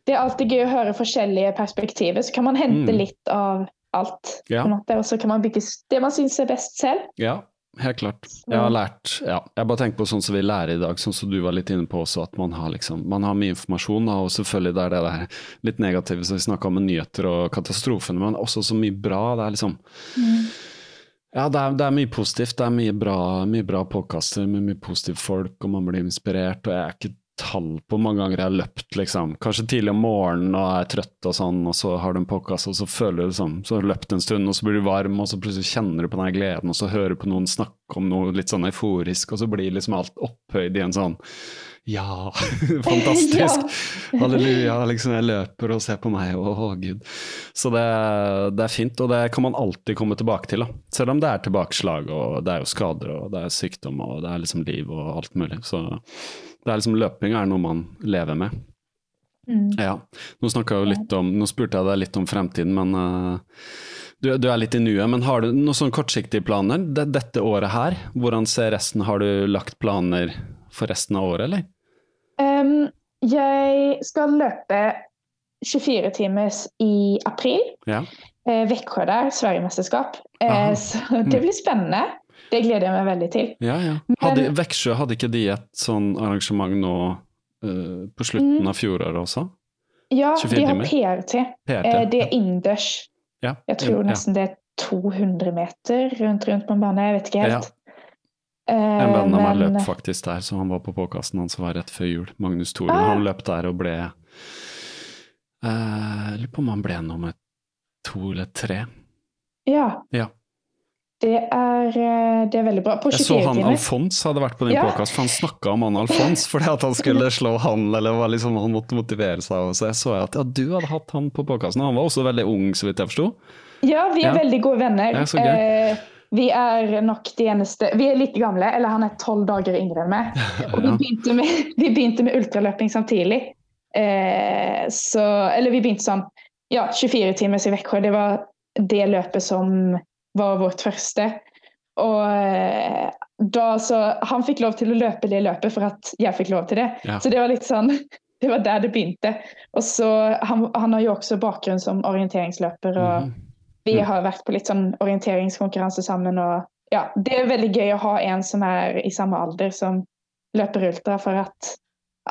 Det er alltid gøy å høre forskjellige perspektiver, så kan man hente Mm. litt av alt. Ja. Og så kan man bygge det man syns er best selv. Ja, helt klart. Jeg har lært ja, Jeg bare tenker på sånn som vi lærer i dag, sånn som du var litt inne på også, at man har liksom Man har mye informasjon, og selvfølgelig det er det der litt negative som vi snakka om med nyheter og katastrofene, men også så mye bra. Det er liksom Ja, det er, det er mye positivt. Det er mye bra, mye bra påkaster med mye positive folk, og man blir inspirert. Og jeg er ikke tall på hvor mange ganger jeg har løpt, liksom. Kanskje tidlig om morgenen og er trøtt og sånn, og så har du en påkast, og så føler du sånn, så har du løpt en stund, og så blir du varm, og så plutselig kjenner du på den gleden, og så hører du på noen snakke om noe litt sånn euforisk, og så blir liksom alt opphøyd i en sånn ja, fantastisk. Halleluja, liksom jeg løper og ser på meg, å å, gud. Så det, det er fint, og det kan man alltid komme tilbake til. da. Selv om det er tilbakeslag, og det er jo skader, og det er sykdom, og det er liksom liv og alt mulig. Så det er liksom løping er noe man lever med. Ja. Nå om, nå spurte jeg deg litt om fremtiden, men uh, du, du er litt i nuet. Men har du noen sånn kortsiktige planer dette året her? Hvordan ser resten? Har du lagt planer for resten av året, eller? Um, jeg skal løpe 24 timers i april. Ja. Eh, Växjö der, Sverigemesterskap. Eh, så det blir spennende. Det gleder jeg meg veldig til. Ja, ja. Hadde, Veksjø, hadde ikke de et sånn arrangement nå eh, på slutten av fjoråret også? Ja, de har. PRT. PRT? Eh, det er innendørs. ja. Jeg tror nesten det er 200 meter rundt, rundt på en bane. Jeg vet ikke helt. En Eh, venn av meg men- løp faktisk der, så han var på påkasten hans var rett før jul. Magnus Thoren. Ah. Han løp der og ble eh, Jeg lurer på om han ble nummer to eller tre. Ja, Ja. det er, eh, det er veldig bra. På Jeg så han. Alfons hadde vært på din Ja. påkast, for han snakka om han Alfons fordi at han skulle slå han, eller var liksom, han måtte motivere seg. Så jeg så at ja, du hadde hatt han på påkasten. Han var også veldig ung, så vidt jeg forsto. Ja, vi er Ja. veldig gode venner. Ja, så gøy. Eh, vi er nok de eneste Vi er like gamle, eller han er tolv dager yngre enn meg. Og vi begynte med, vi begynte med ultraløping samtidig. Eh, så Eller vi begynte sånn Ja, 24 timers i Växjö. Det var det løpet som var vårt første. Og eh, da så Han fikk lov til å løpe det løpet for at jeg fikk lov til det. Ja. Så det var litt sånn Det var der det begynte. Og så Han, han har jo også bakgrunn som orienteringsløper. og Mhm. Vi har vært på litt sånn orienteringskonkurranse sammen. og ja, Det er veldig gøy å ha en som er i samme alder som løper ultra, for at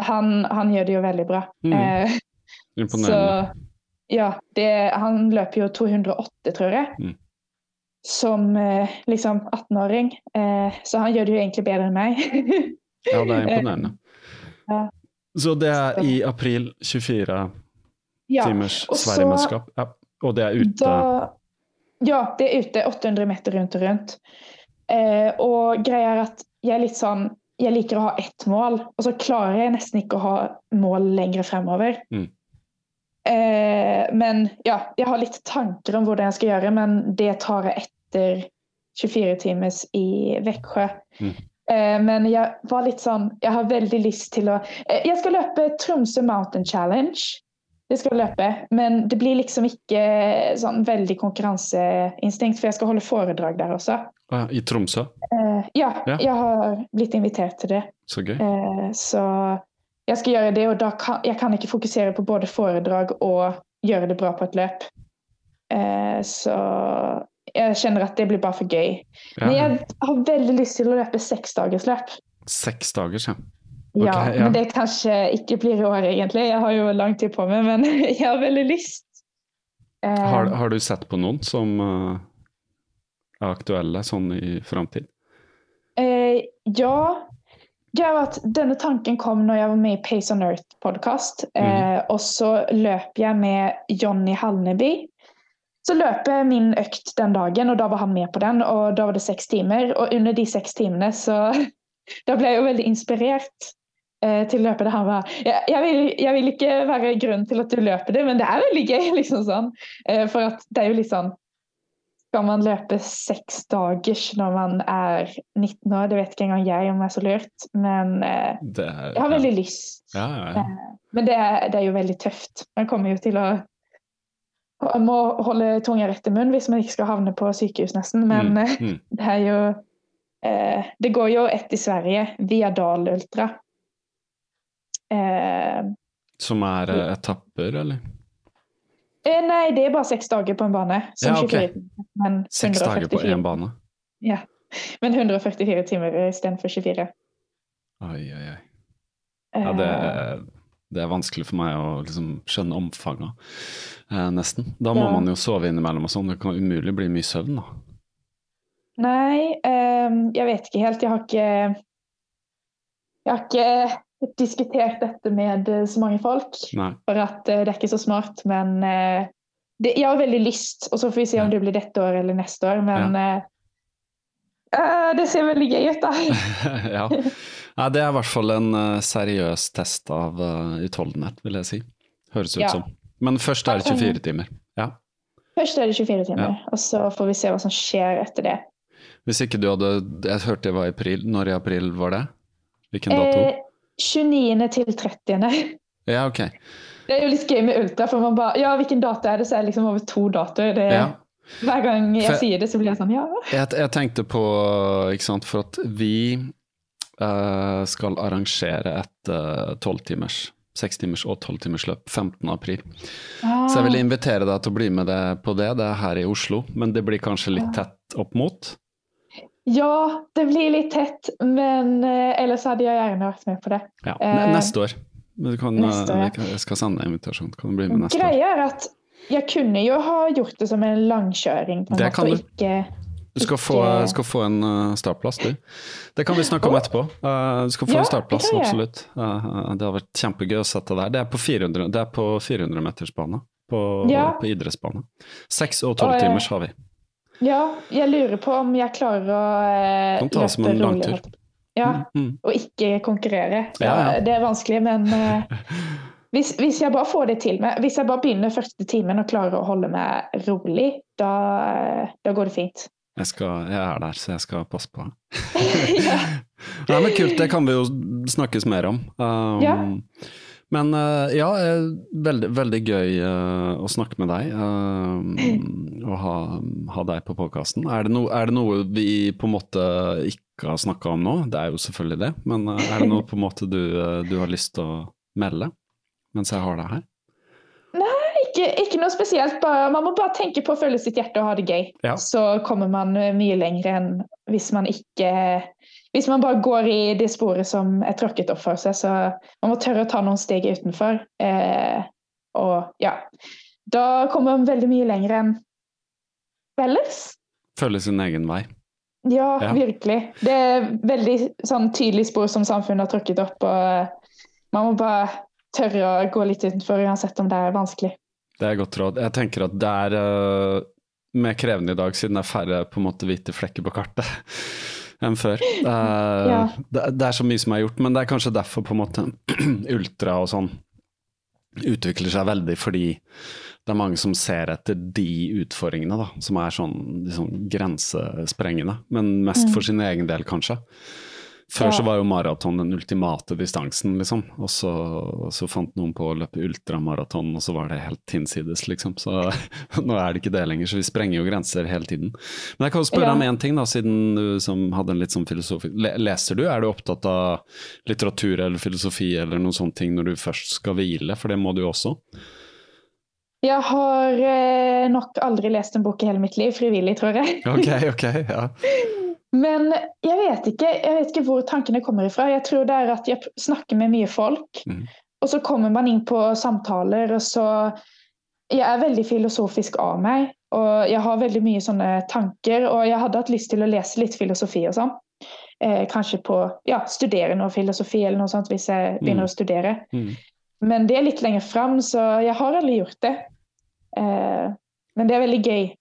han, han gjør det jo veldig bra. Mm. Eh, Imponerende. så ja, det, han løper jo 208, tror jeg. Mm. Som eh, liksom 18-åring. Eh, så han gjør det jo egentlig bedre enn meg. Ja, det er imponerende. Ja. Så det er i april 24 ja, timers Sverigemesterskap. Ja. Og det er ute Da, ja, det er ute 800 meter rundt og rundt. Eh, og greia er at jeg er litt sånn Jeg liker å ha ett mål, og så klarer jeg nesten ikke å ha mål lenger fremover. Mm. Eh, men ja, jeg har litt tanker om hvordan jeg skal gjøre, men det tar jeg etter 24 timers i Veksjø. Mm. Eh, men jeg var litt sånn Jeg har veldig lyst til å eh, Jeg skal løpe Tromsø Mountain Challenge. Det skal løpe, men det blir liksom ikke sånn veldig konkurranseinstinkt, for jeg skal holde foredrag der også. Ja, I Tromsø. Eh, ja, Ja. jeg har blitt invitert til det. Så gøy. Eh, så jeg skal gjøre det, og da kan jeg kan ikke fokusere på både foredrag og gjøre det bra på et løp. Eh, så jeg kjenner at det blir bare for gøy. Men jeg har veldig lyst til å løpe seksdagersløp. Seks dagers, ja. Ja, ja. men det kanskje ikke blir i år, egentlig. Jeg har jo lang tid på meg, men jeg har veldig lyst. Um, Har, har du sett på noen som uh, er aktuelle sånn i framtid? Uh, ja. Det er at denne tanken kom når jeg var med i Pace on Earth-podkast. Eh, og så løp jeg med Jonny Halneby. Så løp jeg min økt den dagen, og da var han med på den. Og da var det seks timer. Og under de seks timene så Da ble jeg jo veldig inspirert til å løpe det. Han var jeg, jeg, vil, jeg vil ikke være grunnen til at du løper det, men det er veldig gøy, liksom sånn. Eh, for at det er jo litt sånn skal man løpe seks dagers når man er 19 år? Det vet ikke engang jeg om er så lurt, men eh, Det er, jeg har veldig lyst. ja, ja, ja. Eh, Men det er, det er jo veldig tøft. Man kommer jo til å Man må holde tunga rett i munnen hvis man ikke skal havne på sykehus, nesten. Men eh, Mm, mm. det er jo eh, Det går jo ett i Sverige, via Dal Ultra. Eh, Som er eh, etapper, eller? eh, nei, det er bare seks dager på en bane. Som Ja, ok. 24 Seks dager på 144 én bane? Ja. Men 144 timer istedenfor 24. Oi, oi, oi. Ja, det, Eh, det er vanskelig for meg å liksom skjønne omfanget, eh, nesten. Da må Ja. man jo sove innimellom og sånn. Det kan umulig bli mye søvn, da. Nei, ehm, jeg vet ikke helt. Jeg har ikke Jeg har ikke diskutert dette med eh, så mange folk, Nei. for at eh, det er ikke så smart. Men eh, det, jeg har veldig lyst, og så får vi se om det blir dette år eller neste år. Men ja. uh, det ser veldig gøy ut, da. ja. ja. det er i hvert fall en seriøs test av utholdenhet, vil jeg si. Høres ut Ja. som. Men først er det 24 timer. Ja. Først er det 24 timer, og så får vi se hva som skjer etter det. Hvis ikke du hadde Jeg hørte det var i april. Når i april var det? Hvilken dato? Eh, 29. til 30. Ja, ok. Det er jo litt gøy med ultra, for man bare Ja, hvilken dato er det? Så er det liksom over to datoer. Det, Ja. Hver gang jeg For- sier det, så blir jeg sånn Ja. Jeg, jeg tenkte på, ikke sant, for at vi uh, skal arrangere et tolvtimers, sekstimers og tolvtimers løp 15. april. Så jeg vil invitere deg til å bli med på det. Det er her i Oslo, men det blir kanskje litt tett opp mot. Ja, det blir litt tett, men eh, ellers hadde jeg gjerne vært med på det. Ja, Eh, neste år. Du kan, neste år, ja. jeg skal sende invitasjon. Kan bli med neste år? Greia er at jeg kunne jo ha gjort det som en langkjøring, på Det måte, kan du. ikke Du skal få, skal få en eh, startplass, du. Det kan vi snakke om etterpå. Eh, du skal få Ja, en startplass, det absolutt. Eh, det har vært kjempegøy å sette deg der. Det er på 400, det er på 400 meters bane. På, Ja. på idrettsbane. Seks og tolv eh, timers har vi. Ja, jeg lurer på om jeg klarer å eh, Kan ta som en langtur. Ja, Mm. og ikke konkurrere. Ja, ja. Det er vanskelig, men eh, hvis, hvis jeg bare får det til med Hvis jeg bare begynner første timen og klarer å holde meg rolig, da, eh, da går det fint. Jeg, skal, jeg er der, så jeg skal passe på. ja. Nei, men Kult, det kan vi jo snakkes mer om. Um, Ja. Men eh, ja, eh, veldig, veldig gøy eh, å snakke med deg og ha, ha deg på podkasten. Er, det no, er det noe vi på en måte ikke har snakka om nå? Det er jo selvfølgelig det, men er det noe på en måte du, du har lyst til å melde mens jeg har deg her? ikke, ikke noe spesielt. Bare, man må bare tenke på å følge sitt hjerte og ha det gøy. Ja. Så kommer man mye lenger enn hvis man ikke Hvis man bare går i det sporet som er tråkket opp for seg. Så man må tørre å ta noen steg utenfor. Eh, og ja. Da kommer man veldig mye lenger enn ellers. Følge sin egen vei. Ja, Ja. virkelig. Det er veldig sånn tydelig spor som samfunnet har tråkket opp. Og man må bare tørre å gå litt utenfor, uansett om det er vanskelig. Det er godt råd. Jeg tenker at det er uh, mer krevende i dag, siden det er færre på en måte hvite flekker på kartet enn før. Eh, Ja. det, det er så mye som er gjort, men det er kanskje derfor på en måte ultra og sånn utvikler seg veldig, fordi det er mange som ser etter de utfordringene, da, som er sånn, liksom grensesprengende, men mest for sin egen del, kanskje. Før Ja. så var jo maraton den ultimate distansen, liksom. Og så, så fant noen på å løpe ultramaraton, og så var det helt hinsides, liksom. Så nå er det ikke det lenger, så vi sprenger jo grenser hele tiden. Men jeg kan jo spørre Ja. om én ting, da, siden du som hadde en litt sånn filosofi Le Leser du? Er du opptatt av litteratur eller filosofi eller noen sånne ting når du først skal hvile, for det må du også? Jeg har eh, nok aldri lest en bok i hele mitt liv, frivillig, tror jeg. Ok, ok, ja. Men jeg vet ikke, jeg vet ikke hvor tankene kommer ifra. Jeg tror det er at jeg snakker med mye folk, Mm. og så kommer man inn på samtaler, og så Jeg er veldig filosofisk av meg, og jeg har veldig mye sånne tanker, og jeg hadde hatt lyst til å lese litt filosofi og sånn. Eh, kanskje på Ja, studere noe filosofi eller noe sånt hvis jeg begynner å studere. Mm. Men det er litt lenger fram, så jeg har aldri gjort det. Eh, men det er veldig gøy.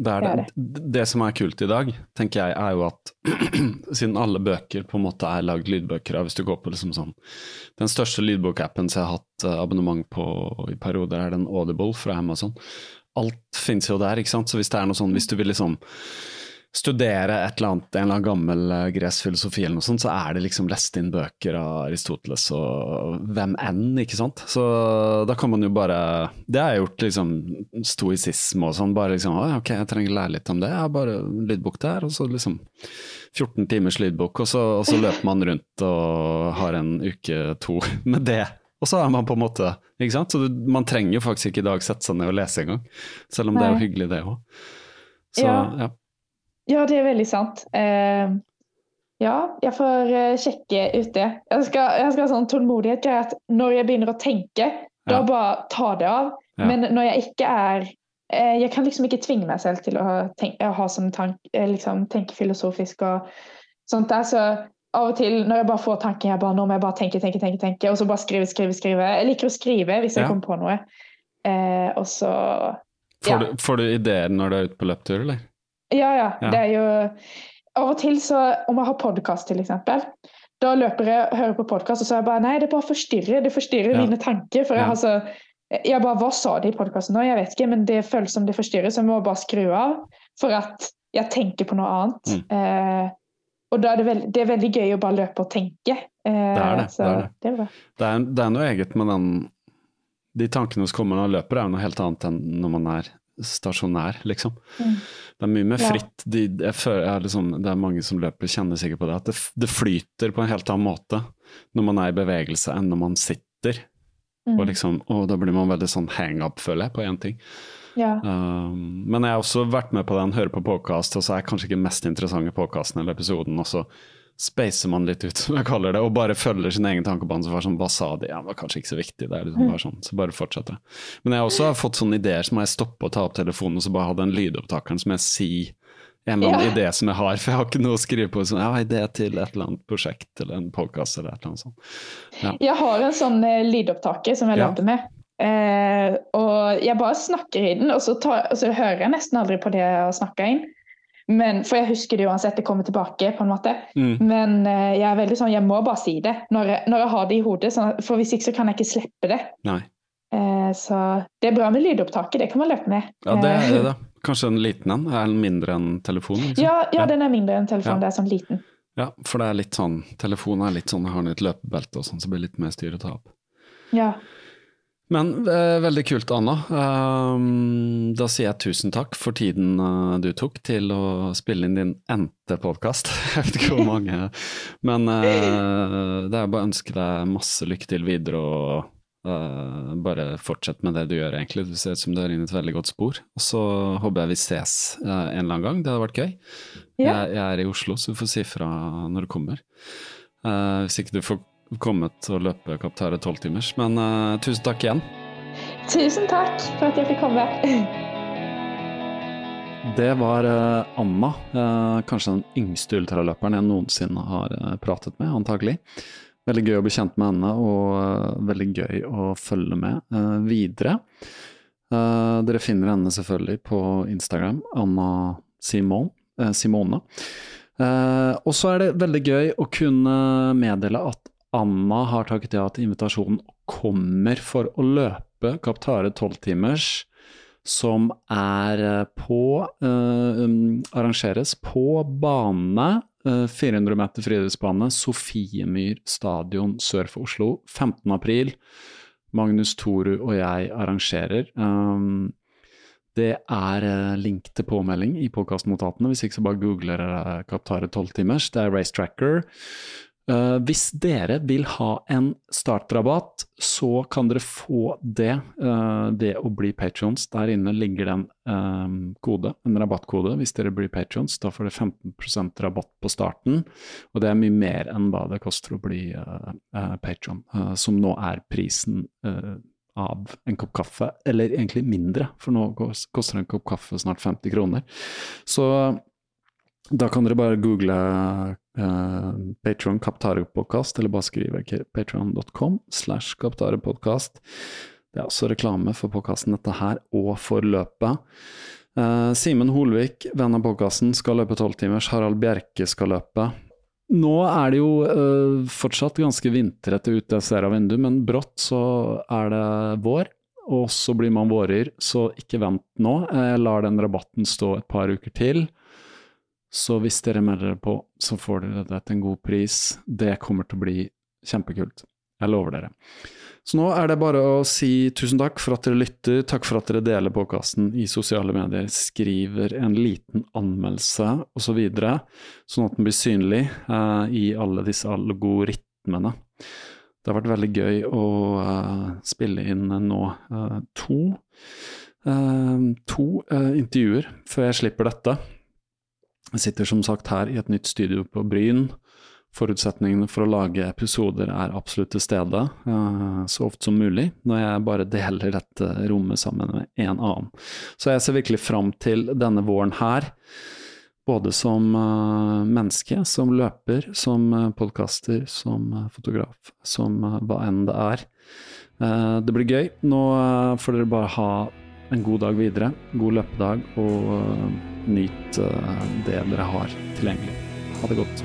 Det, Det det. det som er kult i dag, tenker jeg, er jo at siden alle bøker på en måte er lagd lydbøker av, hvis du går på liksom sånn Den største lydbokappen som jeg har hatt eh, abonnement på i perioder, er den Audible fra Amazon. alt finnes jo der, ikke sant. Så hvis det er noe sånn, hvis du vil liksom studere et eller annet, en eller annen gammel uh, gresk filosofi eller noe sånt, så er det liksom lest inn bøker av Aristoteles og hvem enn, ikke sant. Så da kan man jo bare Det har jeg gjort, liksom stoisisme og sånn. Bare liksom ok, jeg trenger å lære litt om det. Jeg har bare lydbok der, og så liksom 14 timers lydbok, og så, og så løper man rundt og har en uke to med det. Og så er man på en måte ikke sant? Så du, man trenger jo faktisk ikke i dag sette seg ned og lese engang, selv om Nei. det er jo hyggelig, det òg. Ja. ja. Ja, det er veldig sant. Uh, ja, jeg får uh, sjekke ut det. Jeg skal, jeg skal ha sånn tålmodighet at når jeg begynner å tenke, ja. da bare ta det av. Ja. Men når jeg ikke er uh, Jeg kan liksom ikke tvinge meg selv til å, tenke, å ha sånn tank, eh, liksom, tenke filosofisk og sånt der. Så av og til når jeg bare får tanken, jeg bare, nå må jeg bare tenke, tenke, tenke, tenke, og så bare skrive, skrive, skrive. Jeg liker å skrive hvis jeg ja. kommer på noe. Uh, og så Får, du, får du ideer når du er ute på løptur, eller? Ja, ja, ja. Det er jo Av og til så Om jeg har podkast, eksempel. Da løper jeg og hører på podkast, og så er jeg bare Nei, det bare forstyrrer. Det forstyrrer ja. mine tanker. For jeg har så jeg bare, Hva sa de i podkasten nå? Jeg vet ikke, men det føles som det forstyrrer, så jeg må bare skru av. For at jeg tenker på noe annet. Mm. Eh, og da er det, veld, det, er veldig gøy å bare løpe og tenke. Eh, det er det. det, er det. Det, er, det, er, det er noe eget med den De tankene som kommer når man løper, er noe helt annet enn når man er stasjonær, liksom. Mm. Det er mye mer fritt. De, føler, liksom, det er mange som løper, kjenner sikkert på det. At det, det, flyter på en helt annen måte når man er i bevegelse enn når man sitter. Mm. Og, liksom, og da blir man veldig sånn hang up, føler jeg, på én ting. Ja. Um, men jeg har også vært med på den, hører på podkast, og så er jeg kanskje ikke mest interessante podkasten eller episoden. og så spacer man litt ut, som jeg kaller det, og bare følger sin egen tankebane. Så var sånn, Hva sa de? Ja, det var kanskje ikke så viktig. Det liksom bare sånn, Så bare fortsette. Men jeg har også fått sånne ideer som jeg stopper og tar opp telefonen og så bare ha den lydopptakeren som jeg sier en eller annen ja. idé som jeg har, for jeg har ikke noe å skrive på. Sånn, jeg har idé til et eller annet prosjekt eller en podkast eller et eller annet sånt. Ja. Jeg har en sånn uh, lydopptaker som jeg ja. lagde med. Uh, og jeg bare snakker i den, og så, tar, og så hører jeg nesten aldri på det jeg har snakka inn. Men, for jeg husker det uansett, det kommer tilbake. på en måte. Mm. Men uh, jeg er veldig sånn, jeg må bare si det når jeg, når jeg har det i hodet. Sånn, for hvis ikke så kan jeg ikke slippe det. Uh, så det er bra med lydopptaket, det kan man løpe med. Ja, det er det, da. Kanskje en liten en? Er den mindre enn telefonen? Liksom? Ja, ja, den er mindre enn telefonen. Ja. Det er sånn liten. Ja, for det er litt sånn, telefonen er litt sånn, har den et løpebelte og sånn, så blir det litt mer styr å ta opp. Ja. Men eh, veldig kult, Anna. Um, da sier jeg tusen takk for tiden uh, du tok til å spille inn din endte podkast. jeg vet ikke hvor mange. Men uh, det er bare å ønske deg masse lykke til videre, og uh, bare fortsett med det du gjør, egentlig. Du ser ut som du er inne i et veldig godt spor. Og så håper jeg vi ses en eller annen gang. Det hadde vært gøy. Ja. Jeg, jeg, er i Oslo, så du får si fra når du kommer. hvis ikke du får kommet og løpe Kaptare tolvtimers. Men uh, tusen takk igjen. Tusen takk for at jeg fikk komme. Det var uh, Anna, uh, kanskje den yngste ultraløperen jeg noensinne har pratet med, antagelig. Veldig gøy å bli kjent med henne, og veldig gøy å følge med videre. dere finner henne selvfølgelig på Instagram, Anna Simon, Simone. og så er det veldig gøy å kunne meddele at Anna har takket ja til invitasjonen og kommer for å løpe Kaptare tolvtimers, som er eh, på eh, Arrangeres på bane, eh, 400 meter friidrettsbane, Sofiemyr stadion sør for Oslo, 15. april. Magnus Toru og jeg arrangerer. Um, det er link til påmelding i podkastnotatene, hvis ikke så bare googler Kaptare timers. Det er Race Tracker. Uh, hvis dere vil ha en startrabatt, så kan dere få det uh, ved å bli patrions. Der inne ligger det en um, kode, en rabattkode, hvis dere blir patrions, Da får dere 15% rabatt på starten, og det er mye mer enn hva det koster å bli uh, patron, som nå er prisen av en kopp kaffe, eller egentlig mindre, for nå koster en kopp kaffe snart 50 kroner. Så da kan dere bare google uh, Patron Kaptarepodkast, eller bare skrive patron.com slash kaptarepodkast. Det er også reklame for podkasten dette her, og for løpet. Uh, Simen Holvik, venn av podkasten, skal løpe tolvtimers. Harald Bjerke skal løpe. Nå er det jo uh, fortsatt ganske vintrete ute jeg ser av vinduet, men brått så er det vår. og så blir man vårer, så ikke vent nå. Jeg lar den rabatten stå et par uker til. Så hvis dere melder dere på, så får dere det til en god pris. Det kommer til å bli kjempekult. Jeg lover dere. Så nå er det bare å si tusen takk for at dere lytter, takk for at dere deler podkasten i sosiale medier, skriver en liten anmeldelse osv., så sånn at den blir synlig uh, i alle disse algoritmene. Det har vært veldig gøy å uh, spille inn nå uh, to, to intervjuer før jeg slipper dette. Jeg sitter som sagt her i et nytt studio på Bryn forutsetningene for å lage episoder er absolutt til stede, uh, så ofte som mulig, når jeg bare deler dette rommet sammen med en annen. Så jeg ser virkelig fram til denne våren her, både som uh, menneske, som løper, som uh, podkaster, som fotograf, som hva enn det er. det blir gøy. Nå får dere bare ha en god dag videre, god løpedag, og nyt det dere har tilgjengelig. Ha det godt.